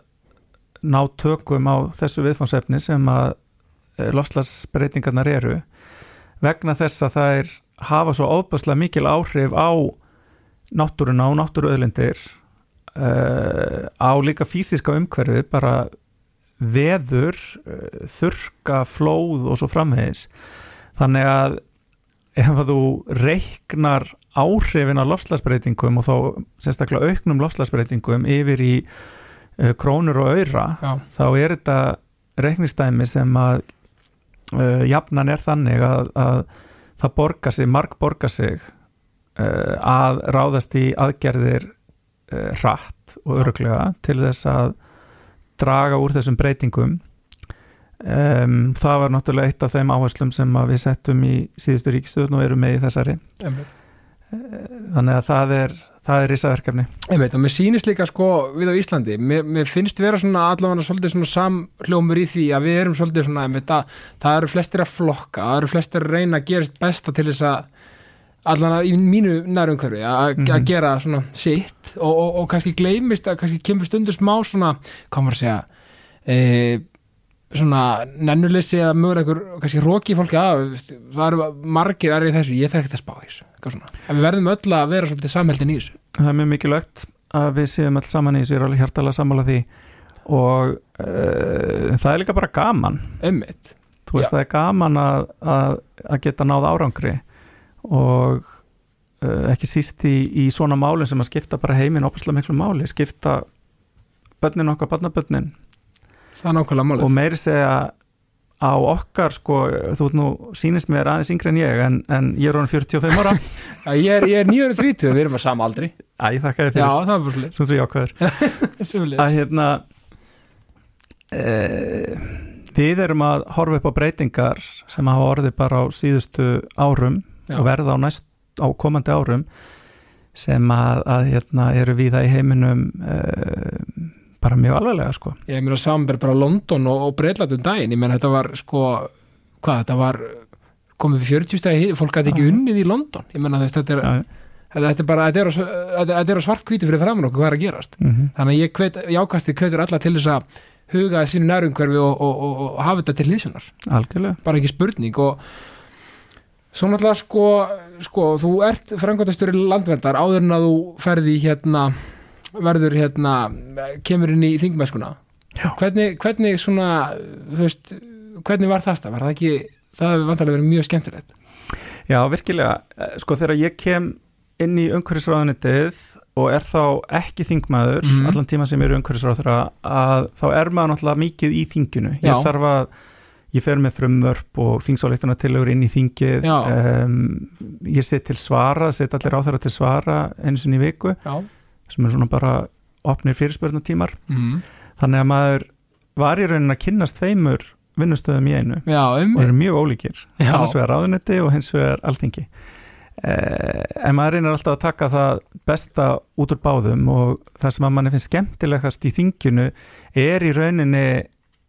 ná tökum á þessu viðfánsefni sem að lofslagsbreytingarnar eru vegna þess að það er hafa svo óbærslega mikil áhrif á náttúruna og náttúruauðlindir. Uh, á líka fysiska umhverfi bara veður, uh, þurka, flóð og svo framvegis. Þannig að ef að þú reiknar áhrifin af lofslagsbreytingum og þá sérstaklega auknum lofslagsbreytingum yfir í uh, krónur og öyra þá er þetta reiknistæmi sem að uh, jafnan er þannig að, að það borgar sig, marg borgar sig uh, að ráðast í aðgerðir hratt og öruglega til þess að draga úr þessum breytingum um, það var náttúrulega eitt af þeim áherslum sem við settum í síðustu ríkistöðun og eru með í þessari. Einmitt. Þannig að það er það er risaverkefni. Einmitt, og mér sýnist líka sko við á Íslandi mér, mér finnst vera svona allavega svolítið svona samhljómur í því að við erum svolítið svona einmitt, að, það eru flestir að flokka það eru flestir að reyna að gerast besta til þess að allavega í mínu nærumhverfi að Mhm. að gera svona sitt og, og, og kannski gleymist að kannski kemur stundur smá svona, hvað maður að segja e, svona nennuleysi eða mögur einhver kannski róki fólki að það eru margir í þessu, ég þarf ekki að spá þessu en við verðum öll að vera svolítið samheldin í þessu. Það er mjög mikilvægt að við séum alls saman í þessu, ég er alveg hjartalega sammála því. Og uh, það er líka bara gaman. Einmitt, þú veist Já. það er gaman að, að, að geta náð árangri. Og uh, ekki síst í, í svona málin sem að skipta bara heiminn opaslega miklu máli, skipta börnin okkar, barnabörnin það er nákvæmlega málið. Og meiri segja á okkar sko, þú nú sýnist mér aðeins yngri en ég en, en ég er orðin 45 ára. Ég er, er 930, við erum að sama aldri. Æ, ég þakka þér fyrir, það er bara svo svo jákvæður. Að hérna e, við erum að horfa upp á breytingar sem hafa orðið bara á síðustu árum Já. og verða á, næst, á komandi árum sem að, að hérna, eru víða í heiminum e, bara mjög alveglega sko. Ég meina samanber bara London og, og Breitland um daginn, ég meina þetta var sko, hvað, þetta var komið við 40 stæði, fólk gæti ekki unnið í London, ég meina þetta er þetta, er bara, þetta er, á, s- þetta, þetta á svartkvítu fyrir framan okkur hvað er að gerast? Mm þannig að ég hvet, jákasti hvetur alla til þess að huga sínu nærumhverfi og, og, og, hafa þetta til hlýsunar bara ekki spurning og svo náttúrulega sko, sko þú ert frangvæntastjóri landverndar áður en að þú ferði hérna verður hérna, kemur inn í þingmeskuna Já. hvernig, hvernig svona veist, hvernig var það stað, var það ekki það hefur vantarlega verið mjög skemmtilegt Já, virkilega, Eh, sko þegar ég kem inn í umhverfisráðunitið og er þá ekki þingmaður Mhm. allan tíma sem ég er umhverfisráður að þá er maður náttúrulega mikið í þinginu Já. ég þarf að, ég fer með frumvörp og þingsáleiktuna tilögur inn í þingið Já. um, ég set til svara, set allir á þeirra til svara einu sinni í viku, já, sem er svona bara opnir fyrirspörnatímar mm. þannig að maður var í raunin að kynnast tveimur vinnustöðum í einu já, um og eru mjög ólíkir Já. annars vegar ráðunetti og hins vegar alþingi eh, en maður reynir alltaf að taka það besta út úr báðum og það sem að manni finnst skemmtilegast í þinginu er í rauninni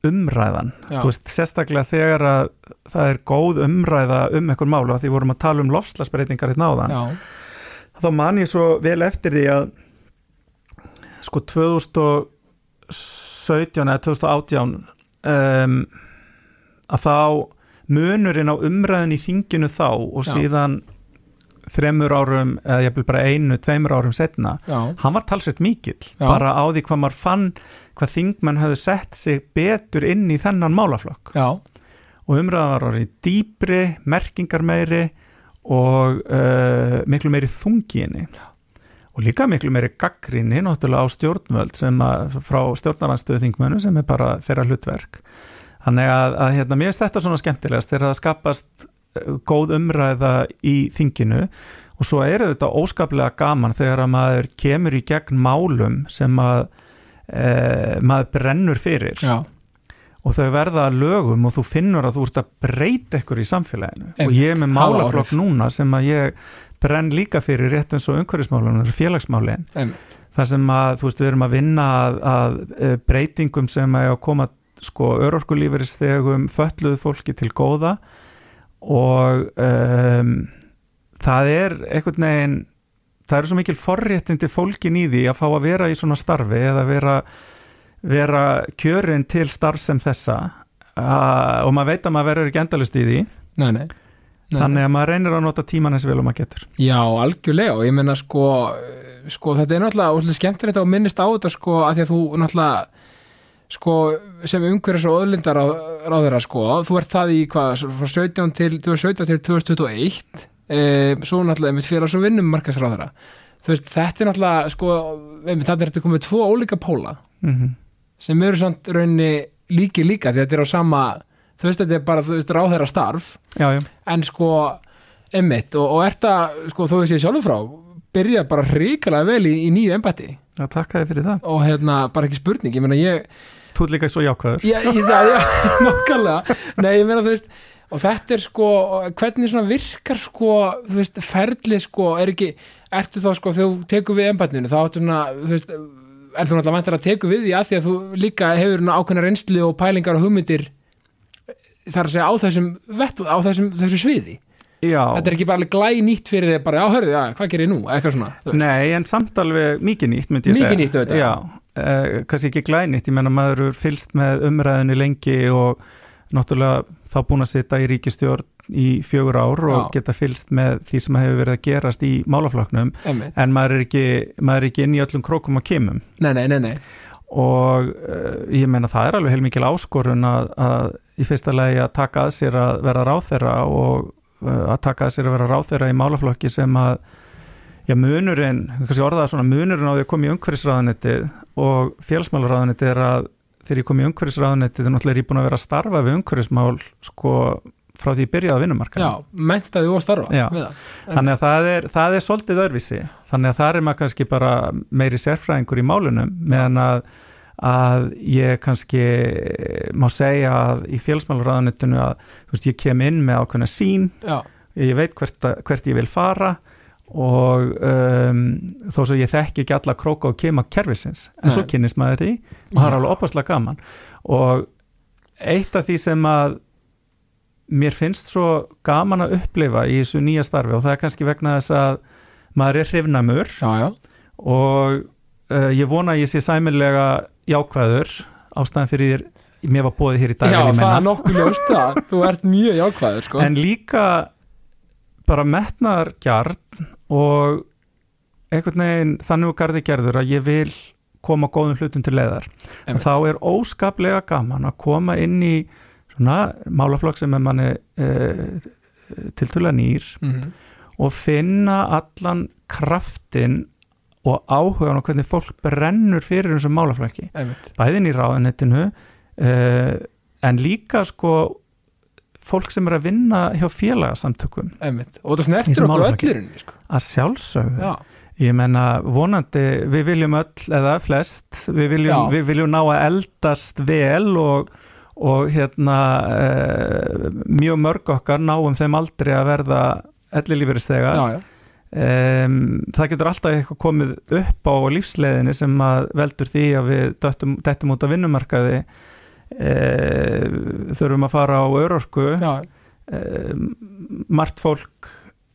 umræðan, Já. þú veist, sérstaklega þegar að það er góð umræða um einhver málu, að því vorum að tala um lofslagsbreytingar hérna áðan, já, þá man ég svo vel eftir því að sko 2017 eða 2018 um, að þá munurinn á umræðin í þinginu þá og Já. síðan þremur árum, eða ég vil bara einu, tveimur árum setna, já, hann var talsett mikill, Já. bara á því hvað maður fann hvað þingmenn höfðu sett sig betur inn í þennan málaflokk. Já, og umræðan var orðið dýpri, merkingar meiri og uh, miklu meiri þungi í henni og líka miklu meiri gaggrinni náttúrulega á stjórnvöld sem að, frá stjórnaranstöðu þingmönu sem er bara þeirra hlutverk. Þannig að, að hérna, mér finnst þetta svona skemmtilegast þegar það skapast uh, góð umræða í þinginu. Og svo er þetta óskaplega gaman þegar að maður kemur í gegn málum sem að uh, maður brennur fyrir. Já, og þau verða að lögum og þú finnur að þú ert að breyta ykkur í samfélaginu. Einmitt. og ég er með málaflokk núna sem að ég brenn líka fyrir rétt eins og umhverfismálun félagsmálin, einmitt, þar sem að þú veist við erum að vinna að, að eh, breytingum sem að koma sko örorkulífeyrisþegum fölluðu fólki til góða og um, það er einhvern veginn það eru svo mikil forréttindi fólkin í því að fá að vera í svona starfi eða vera, vera kjörin til starf sem þessa uh, og maður veit að maður verður ekki endalust í því. Nei, nei, nei. þannig að maður reynir að nota tíman eins vel og maður getur. Já, algjörlega og ég meina sko, sko þetta er náttúrulega skemmtilegt að minnist á þetta sko að því að þú náttúrulega sko sem umhverjus og öðlindar ráðira sko, þú ert það í hvað, frá 17 til 2017 til 2021 e, svo náttúrulega mitt félags og vinnum markasráðira þú veist, þetta er náttúrulega sko, einmitt, þetta er þetta komið tvo ólíka póla mm sem eru samt rauninni líki líka því þetta er á sama, þú veist, þetta er bara þú veist, ráðherra starf já, já, en sko emmitt og, og ert að sko þó ég sé sjálfur frá byrja bara hrikalega vel í, í nýju embætti. Já takk að þið fyrir það. Og hérna bara ekki spurning, ég meina ég þú ert líka svo jákvæður. Já, ég, það, já, nokkarlega nei, ég meina þú veist og þetta er sko, hvernig svona virkar sko, þú veist, ferli sko er ekki, ertu þá sko þegar þú tekur við embættinu, þá áttu svona þú veist, er þú náttúrulega vantar að teku við því að því að þú líka hefur ákveðna reynslu og pælingar og hugmyndir þar að segja á þessum, vett, á þessum, þessu sviði já, þetta er ekki bara alveg glæ nýtt fyrir þig bara, já, hörðu, já, hvað gerir ég nú, eitthvað svona. Nei, en samt alveg mikið nýtt myndi ég Mikið segja. nýtt. Já, eh, kannski ekki glænýtt, ég menna maður er fylst með umræðinni lengi og náttúrulega þá búin að sitja í ríkistjórn í fjögur ár og Já. geta fylst með því sem hefur verið að gerast í málafloknum Einmitt. en maður er ekki, maður er ekki inn í öllum krókum og kemum nei, nei, nei, nei, og uh, ég meina það er alveg heilmikil áskorun að, að í fyrsta lagi að taka að sér að vera ráþeira og uh, að taka að sér að vera ráþeira í málaflokki sem að já munurinn, kannski orðaða svona munurinn á því að koma í umhverfisráðunetið og félagsmálaráðunetið er að þegar ég kom í umhverfisráðunetið þá náttúrulega er ég búin að vera að starfa við umhverfismál sko frá því ég byrjaði að vinnumarka já, mentaði og starfa þannig að það er, það er svolítið öðruvísi. Þannig að það er maður kannski bara meiri sérfræðingur í málunum meðan að, að ég kannski má segja að í félagsmálaráðunitinu að veist, ég kem inn með ákveðna sín já, ég veit hvert, að, hvert ég vil fara og um, þó svo ég þekki ekki alla króka og kema kerfisins en svo Nei. kynnist maður því og það er alveg opaslega gaman. Og eitt af því sem að mér finnst svo gaman að upplifa í þessu nýja starfi og það er kannski vegna þess að maður er hrifnamur og uh, ég vona að ég sé sæmilega jákvæður ástæðan fyrir mér var bóðið hér í dag já það er nokkuð ljóst það. Þú ert mjög jákvæður, sko. En líka bara metnaðar gjarn og einhvern veginn þannig og garði gerður að ég vil koma góðum hlutum til en Einmitt. þá er óskaplega gaman að koma inn í svona málaflokk sem er manni uh, tiltöla nýr Mhm. og finna allan kraftin og áhugan og hvernig fólk brennur fyrir þessum málaflokki. Bæðin í ráðanettinu uh, en líka sko fólk sem er að vinna hjá félagasamtökum. Einmitt. og það snertir okkur öllurinn sko. að sjálfsögðu. Já, Ég menna vonandi við viljum öll eða flest við viljum, við viljum ná að eldast vel og, og hérna e, mjög mörg okkar náum þeim aldrei að verða ellilífuristega já, já, um, það getur alltaf eitthvað komið upp á lífsleiðinni sem að veldur því að við döttum, dettum út á vinnumarkaði. E, þurfum að fara á örorku. Já, margt fólk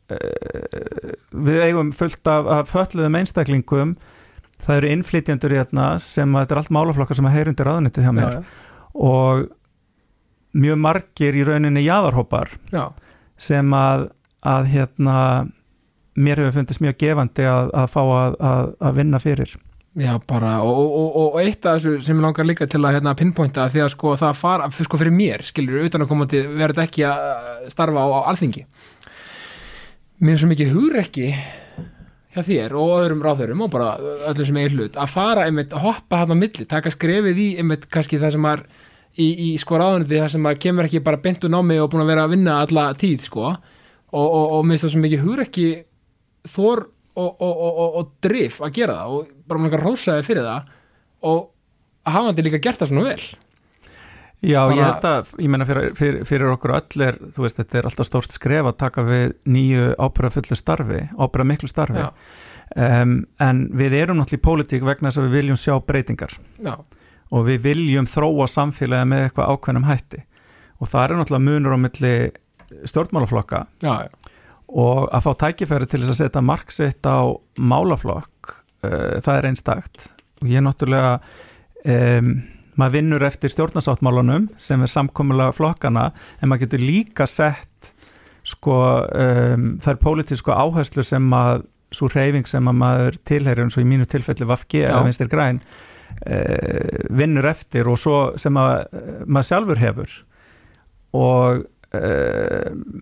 uh, við eigum fullt af, af fölluðum einstaklingum. Það eru innflytjendur hérna sem að þetta er allt málaflokkar sem að heyrundi ráðunitið hjá já, mér já, og mjög margir í rauninni jaðarhópar já, sem að, að hérna mér hefur fundist mjög gefandi að, að fá að, að, að vinna fyrir. Já, bara og, og, og, og eitt af þessu sem ég langar líka til að hérna, pinpointa því að sko það fara, sko fyrir mér skilur, utan að komandi verður ekki að starfa á, á alþingi. Mér er svo mikið hugrekki hjá þér og öðrum ráðurum og bara öllum sem er hlut að fara einmitt, að hoppa hann á milli, taka skrefið í einmitt kannski það sem er í, í sko ráðuniti það sem að kemur ekki bara bentu námi og búin að vera að vinna alla tíð sko. Og, og, og mér finnst það svo mikið hugrekki þor og, og, og, og, og drif að gera það og bara langar rósaði fyrir það og hafa þetta líka gert það svona vel Já, Bara- ég held að, ég meina fyrir, fyrir, fyrir okkur öll er, þú veist, þetta er alltaf stórt skref að taka við nýju ábyrðafullu starfi, ábyrða miklu starfi um, en við erum náttúrulega í pólitík vegna þess að við viljum sjá breytingar. Já, og við viljum þróa samfélagi með eitthvað ákveðnum hætti. Og það er náttúrulega munur á milli stjórnmálaflokka já, já, og að fá tækifæri til þess að setja marksitt á málaflokk uh, það er einstakt. Og ég náttúrulega um, maður vinnur eftir stjórnarsáttmálunum sem er samkomulega flokkana en maður getur líka sett sko um, er pólitísku áherslu sem að svo reyfing sem að maður tilherir eins og í mínu tilfelli Vafge eða vinstir græn uh, vinnur eftir og svo sem að maður sjálfur hefur. Og uh,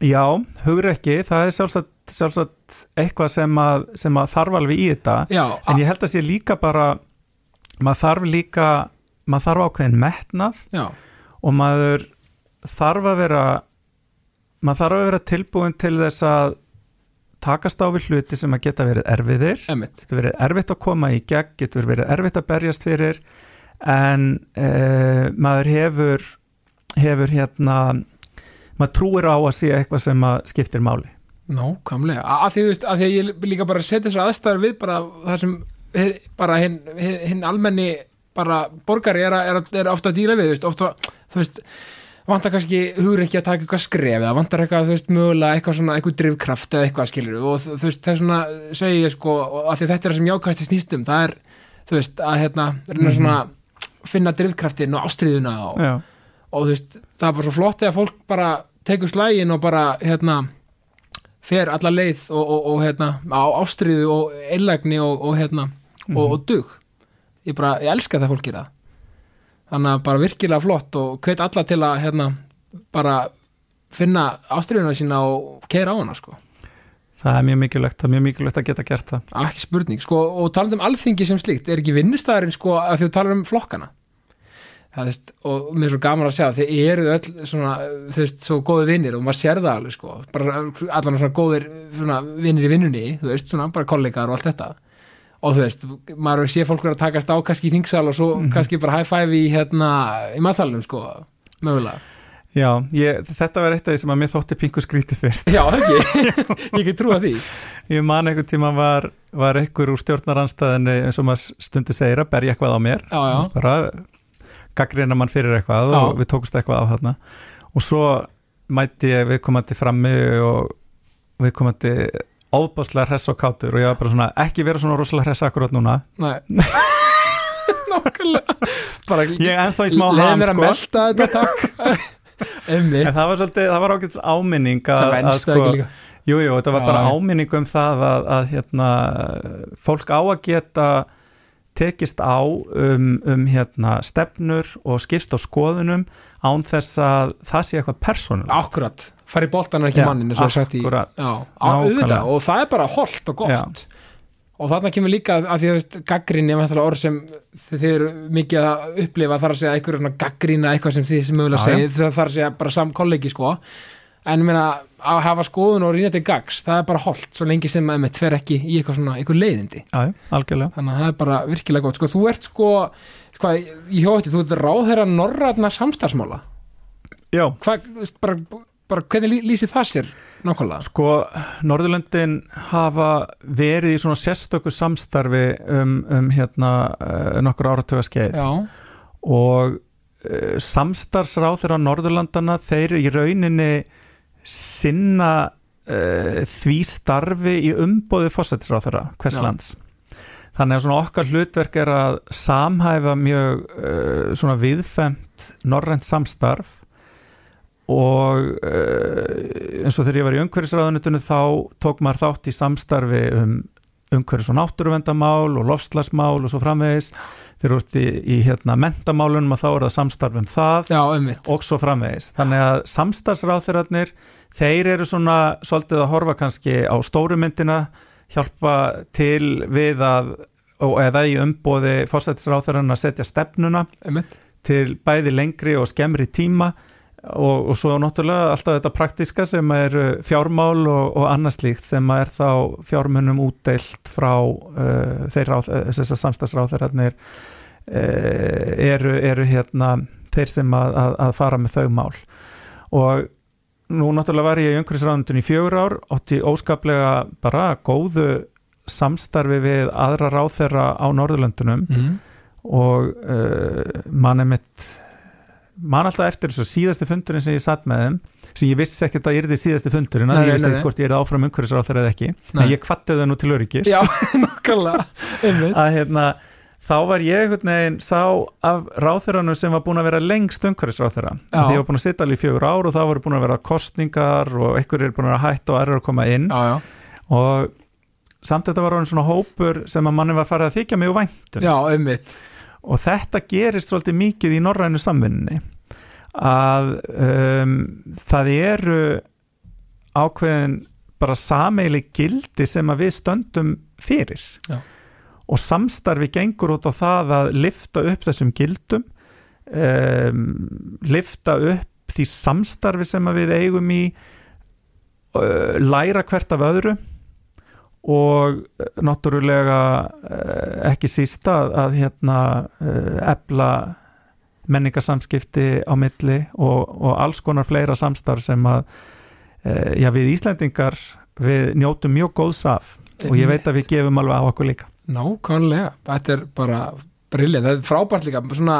Já, hugrekki, það er sjálfsagt, sjálfsagt eitthvað sem að, sem að þarf alveg í þetta. Já en ég held að sé líka bara maður þarf líka maður þarf ákveðin metnað já, og maður þarf að vera maður þarf að vera tilbúin til þess að takast á við hluti sem að geta verið erfiðir. Emmitt getur verið erfitt að koma í gegn getur verið erfitt að berjast fyrir en uh, maður hefur hefur hérna maður trúir á að sé eitthvað sem að skiptir máli. Nákvæmlega, A- að því, að því að ég líka bara setja þessar aðstæður við bara það sem bara hinn hin, almenni bara borgari er, er, er ofta að díla við, veist, ofta, þú veist vantar kannski hugur ekki að taka eitthvað skref eða vantar eitthvað, þú veist, mögulega eitthvað svona eitthvað drifkraft eða eitthvað skilur og þú veist, það er svona, segi ég sko og að því þetta er það sem jákvæðast í snýstum það er, þú veist, að hérna reyna svona finna drifkraftin og ástriðuna og, Já, og þú veist, það er bara svo flott þegar fólk bara tekur slægin og bara hérna fer alla leið og, og, og hérna á ástriðu og einlægni og, og hérna og, og dug. Ég bara, ég elska það fólk gera það. Þannig að bara virkilega flott og hvet alla til að hérna bara finna ástriðuna sína og keira á hana sko. Það er mjög mikilvægt, það er mjög mikilvægt að geta gert það. Ah, ekki spurning, sko, og talandi um alþingi sem slíkt, er ekki vinnustæðurinn sko að þú talar um flokkana? Það veist, og mér er svo gaman að segja þið eru öll svona, þú veist, svo góði vinnir og maður sér það alveg, sko. Bara allan svona góðir svona, vinnir í vinnunni þú veist, svona, bara kollegar og allt þetta og þú veist, maður sé fólk vera að takast á kannski í þingsal og svo kannski bara high five í hérna, í matsalunum, sko mögulega, Já, ég, þetta var eitt af því sem að mér þótti pingu skríti fyrst. Já, ekki. Ég get trúa því, Ég man einhvern tíma var, var einhver úr stjórnaranstæðinni eins og maður stundi segir að berja eitthvað á mér. Gaggrina mann fyrir eitthvað Já. og við tókust eitthvað á þarna. Og svo mætti ég viðkomandi frammi og viðkomandi óbáslega hress og kátur og ég var bara svona ekki vera svona rosalega hress akkurat núna. Nei. Nákvæmlega. Bara ég er ennþá í smá Leðu ham mér að sko. melta þetta takk. Emmi en það var svolítið, það var ágætis áminning Það að, að venst sko, ekki líka. Jú, jú, þetta var Já, bara já. áminning um það að, að hérna, fólk á að geta tekist á um, um hérna, stefnur og skipst á skoðunum án þess að það sé eitthvað persónulega Akkurat, fari boltan er ekki Já, mannin eins og sagt í akkurat. Já, auðvitað, og það er bara holdt og gott. Og þarna kemur líka að því að gaggrinni er orð sem þið eru mikið að upplifa þar að segja eitthvað svona gaggrinna eitthvað sem þið sem mögulega Já, já. segið þarf að segja bara sam kollegi sko en meina að hafa skoðun og rýna til gags það er bara holdt, svo lengi sem maður tver ekki í eitthvað svona, eitthvað leiðindi. Algjörlega. Þannig að það er bara virkilega gott. Sko, þú ert sko, sko ég hjótti, þú ert ráðherra norrætna samstarfsmála. Já, hvað, bara, bara hvernig lý- lýsir það sér nákvæmlega? sko, Norðurlöndin hafa verið í svona sérstöku samstarfi um, um hérna uh, nokkur áratöga skeið. Já, og uh, samstarfsráð þeirra Norðurlandana þeir í rauninni sinna uh, því starfi í umbóði fósættisráð þeirra hvers Já. lands þannig að svona okkar hlutverk er að samhæfa mjög uh, svona viðfemt norrænt samstarf og uh, eins og þegar ég var í umhverfisráðunitunni þá tók maður þátt í samstarfi um umhverfis og náttúruvendamál og lofslagsmál og svo framvegis þeir eru út í, í hérna mentamálunum og þá er það samstarf um það já, og svo framvegis. Þannig að samstarfsráþurarnir, þeir eru svona svolítið að horfa kannski á stóru myndina, hjálpa til við að, og eða í umbóði fórsættisráþurarinn að setja stefnuna ummitt, til bæði lengri og skemmri tíma og, og svo náttúrulega alltaf þetta praktiska sem er fjármál og, og annað slíkt sem er þá fjármunum útdeilt frá uh, þeir ráð, þessar samstagsráþurarnir uh, eru, eru hérna þeir sem að, að, að fara með þau mál. Og nú náttúrulega var ég í umhverfisráðundin í fjögur ár átti óskaplega bara góðu samstarfi við aðra ráþerra á Norðurlöndunum mm. og uh, mann er mitt mann alltaf eftir þessu síðasti fundurinn sem ég satt með þeim sem ég vissi ekkert að yrði síðasti fundurinn að ég vissi ekkert hvort ég yrði áfram umhverfisráþerra eða ekki Nei. en ég kvatti þau nú til öryggis Já, ummitt, að hérna þá var ég einhvern veginn sá af ráþerannu sem var búin að vera lengst umhverfisráþera Já. því ég var búin að sitja alveg í fjögur ár og þá voru búin að vera kostningar og einhver er búin að vera hætt og aðrir að koma inn. Já, já, og samt þetta var orðin svona hópur sem að manni var farið að þykja mjög væntum já, ummitt og þetta gerist svolítið mikið í norrænu samvinni að um, það eru ákveðin bara sameili gildi sem að við stöndum fyrir. Já. Og samstarfi gengur út á það að lifta upp þessum gildum um, lifta upp því samstarfi sem við eigum í uh, læra hvert af öðru og náttúrulega uh, ekki sísta að, að hérna uh, ebla menningarsamskipti á milli og, og alls konar fleira samstarf sem að já, við Íslendingar við njótum mjög góðs af og ég veit að við gefum alveg á okkur líka Nákvæmlega, þetta er bara briljant, það er frábært líka. Svona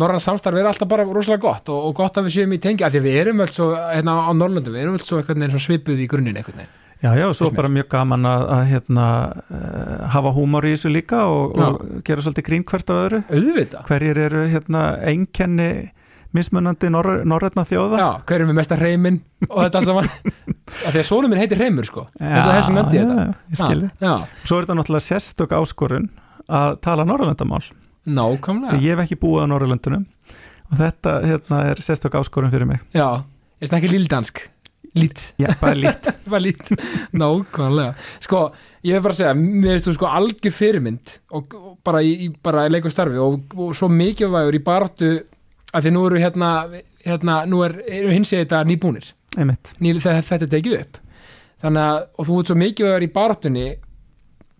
norrann samstarf er alltaf bara rosalega gott og, og gott að við séum í tengi, af því við erum öll svo, hérna á Norrlöndum, við erum öll svo eitthvað svipuð í grunninn eitthvað Já, já, og svo bara mjög gaman að, að hérna, uh, hafa húmor í þessu líka og, og gera svolítið grín hvert á öðru. Auðvitað, hverjir eru hérna einkenni mismunandi nor norrætna þjóða. Já, hver er með mesta reyminn og þetta alls saman. Af því að sonum minn heitir reymur sko. Þess að þessu nefndi ég þetta. já, já, Svo er þetta náttúrulega sérstök áskorun að tala norrlöndamál nákvæmlega. Því ég hef ekki búið á norrlöndunum og þetta hérna, er sérstök áskorun fyrir mig. Já, ég snakki lildansk lít, Já, bara lít. Bara lít. Nákvæmlega, sko ég hef bara segja, mér veist þú sko algjör fyrirmynd og, og bara í, í í leik og og, svo mikilvægur í baráttu af því nú eru hérna, hérna nú er, eru hins eginn þetta nýbúnir. Ný, þetta, er tekið upp. Þannig að, og þú ert svo mikilvægur í baráttunni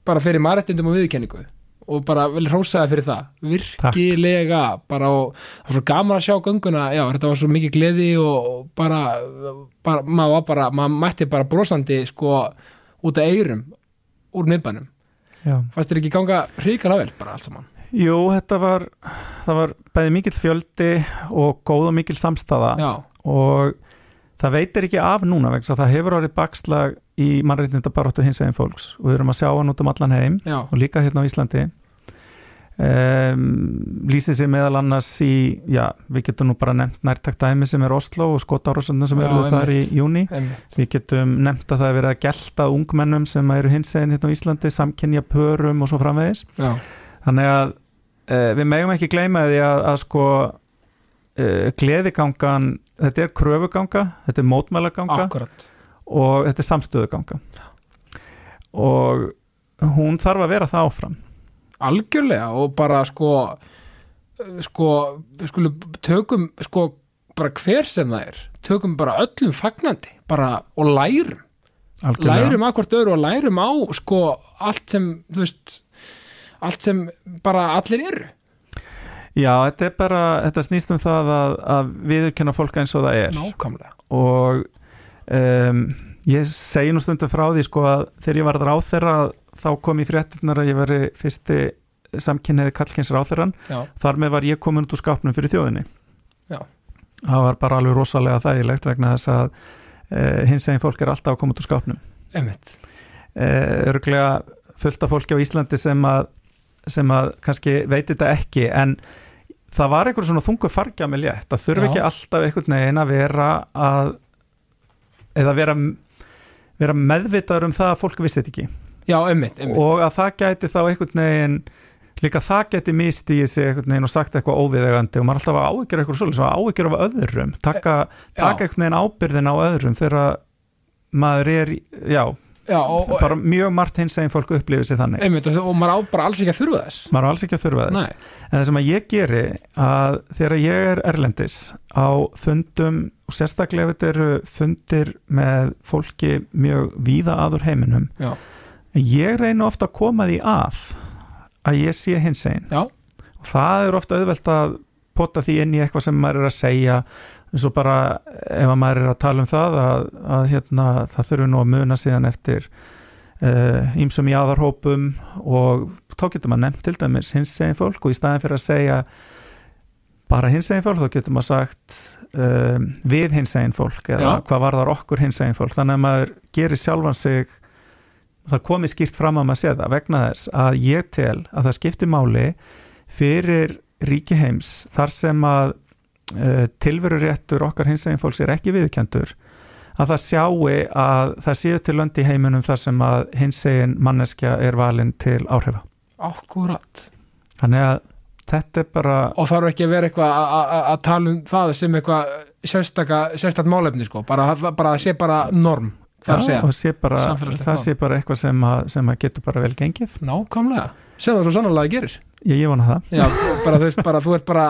bara fyrir marættindum og viðurkenningu og bara vel hrósaði fyrir það. Virkilega bara og það var svo gaman að sjá gönguna. Já, þetta var svo mikið gleði og bara, bara maður var bara maður mætti bara brosandi sko út af eirum úr miðbænum. Fannst þér ekki ganga hrikalega vel bara allt saman Jú, þetta var það var bæði mikill fjöldi og góð og mikil samstaða. Já, og það veitir ekki af núna vegna það hefur orðið bakslag í mannreitninda baróttu hins eginn fólks. Og við erum að sjá hann út um allan heim já, og líka hérna á Íslandi. Um, lýsir sig meðal annars í, já, við getum nú bara nefnt nærtakt dæmi sem er Oslo og skotárásundna sem eru þar í júni við getum nefnt að það er verið að gelta ungmennum sem eru hins eginn hérna á Íslandi samkynja pörum og svo framvegis. Já, þannig að uh, við megum ekki gleyma því að, að sko uh, gleðigangan þetta er kröfuganga, þetta er mótmælaganga akkurat og þetta er samstöðuganga. Og hún þarf að vera það áfram. Algjörlega og bara sko sko, skulum tökum sko bara hver sem það er tökum bara öllum fagnandi bara, og lærum, algjörlega. lærum að hvort öðru og lærum á sko allt sem þú veist allt sem bara allir eru. Já, þetta er bara, þetta snýst um það að, að viðurkenna fólk eins og það er. Nákvæmlega. Og um, ég segi nú stundum frá því sko að þegar ég var ráþerra þá kom í fréttunar að ég veri fyrsti samkynniði kallkins ráþerran já, þar með var ég komin út úr skápnum fyrir þjóðinni. Já. það var bara alveg rosalega þægilegt vegna þess að uh, hins eginn fólk er alltaf að koma út úr skápnum. Einmitt. Uh, örglega fullt af fólki á Íslandi sem að, sem að kannski veit þetta ekki en það var einhver svona þungu fargja með létt það þurfi Já. ekki alltaf einhvern veginn að vera að eða vera, vera meðvitaður um það að fólk vissi þetta ekki já, einmitt, einmitt. og að það gæti þá einhvern veginn líka það geti mistíð sig einhvern veginn og sagt eitthvað óviðegandi og maður alltaf að áhyggjur eitthvað svolítið, svo áhyggjur af öðrum taka, Já. taka einhvern veginn ábyrðin á öðrum þegar maður er, í- já, já, og, bara mjög margt hins eginn fólk upplifið sér þannig. Einmitt, og, maður á bara alls ekki að þurfa þess. Maður er alls ekki að þurfa þess. Nei, en það sem að ég geri að þegar ég er erlendis á fundum og sérstaklega þetta eru fundir með fólki mjög víða aður heiminum já, ég reyna ofta að koma því að að ég sé hins einn og það er ofta auðvelt að pota því inn í eitthvað sem maður er að segja eins og bara ef að maður er að tala um það að, að hérna, það þurfi nú að muna síðan eftir ímsum uh, jáðarhópum og þá getur maður nefnt til dæmis hins eginn fólk og í staðin fyrir að segja bara hins eginn fólk þá getur maður sagt um, við hins eginn fólk eða Já. hvað varðar okkur hins eginn fólk þannig að maður gerir sjálfan sig það komið skýrt fram að maður sé það vegna þess að ég tel að það skipti máli fyrir ríki heims þar sem að tilveruréttur okkar hins eginn fólks er ekki viðkendur að það sjáu að það séu til lönd í heiminum þar sem að hins eginn manneskja er valin til áhrifa. Akkurat. Þannig að þetta er bara og þarf ekki að vera eitthvað að- tala um það sem eitthvað sérstaka, sérstakt málefni sko, bara, það- sé bara norm, það að já, sé bara, það sé bara eitthvað sem að, sem að getur bara vel gengið. Nákvæmlega, sem það svo sannlega gerir. Ég, ég vona það. Já, bara þú veist, bara þú ert bara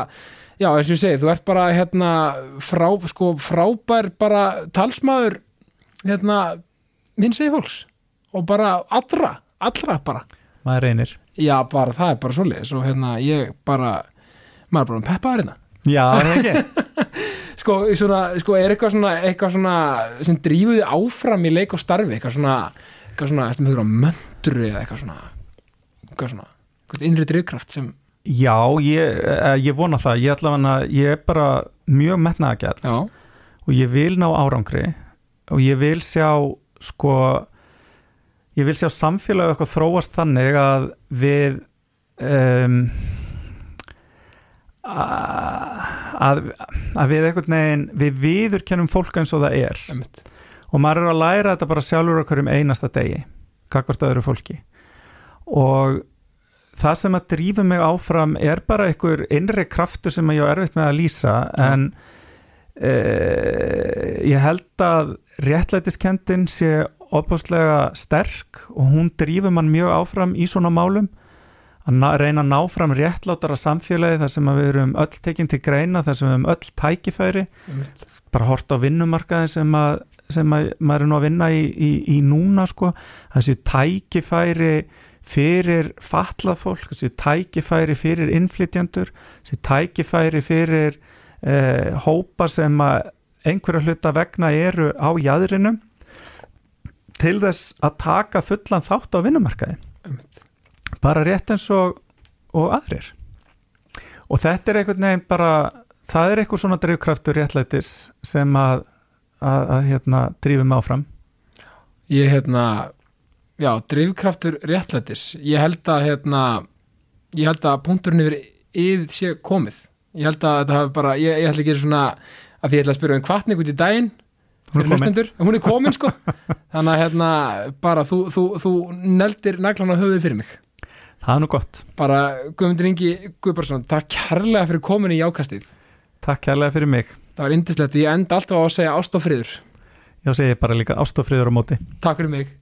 já, eins og ég segi, þú ert bara hérna frá, sko, frábær bara talsmaður hérna, minn segi fólks. Og bara allra, allra bara. Maður reynir. Já, bara það er bara svoleiðis. Og hérna, ég bara maður er bara um peppaður hérna. Já, er það ekki. Sko, svona, sko, er eitthvað svona, eitthvað svona sem drífuði áfram í leik og starfi? Eitthvað svona, eitthvað svona, ykkur á möndru eða eitthvað svona eitthvað svona, eitthvað innri drifkraft sem, Já, ég, eh, ég vona það, ég allavega, ég er bara mjög metnaðagjart já, og ég vil ná árangri. Og ég vil sjá, sko, ég vil sjá samfélagi eitthvað þróast þannig að við, um, að, að við einhvern veginn, við viðurkennum fólk eins og það er. Emmitt og maður er að læra þetta bara sjálfur okkur um einasta degi, kakvart öðru fólki. Og það sem að drífa mig áfram er bara einhver innri kraftur sem ég á erfitt með að lýsa en e, ég held að réttlætiskendin sé opáslega sterk og hún drífur mann mjög áfram í svona málum. Að na, reyna að ná fram réttlátara samfélagi þar sem við erum öll tekinn til greina þar sem við erum öll tækifæri. Bara hort á vinnumarkaði sem að, sem að maður er nú að vinna í, í, í núna sko, þessi tækifæri fyrir fatlað fólk, þessi tækifæri fyrir innflytjandur, þessi tækifæri fyrir eh, hópa sem að einhverja hluta vegna eru á jæðrinum til þess að taka fullan þátt á vinnumarkaði. Bara rétt eins og, og aðrir. Og þetta er einhvern veginn bara það er eitthvað svona drifkraftur réttlætis sem að, að, að hérna, drífum áfram. Ég hérna já, drifkraftur réttlætis. Ég held að hérna ég held að punkturinn yfir yð sé komið. Ég held að þetta hafi bara ég, ég ætla ekki svona að því ég ætla að spyrja um kvartning út í daginn Hún er hún er komin sko. Þannig að hérna bara þú, þú, þú neldir naglan á höfuðið fyrir mig. Það er nú gott, bara Guðmundur Ingi Guðbarsson takk kærlega fyrir komin í jákastið. Takk kærlega fyrir mig. Það var indislegt, ég enda alltaf á að segja ást og friður. Já segi bara líka ástofriður á móti. Takk fyrir mig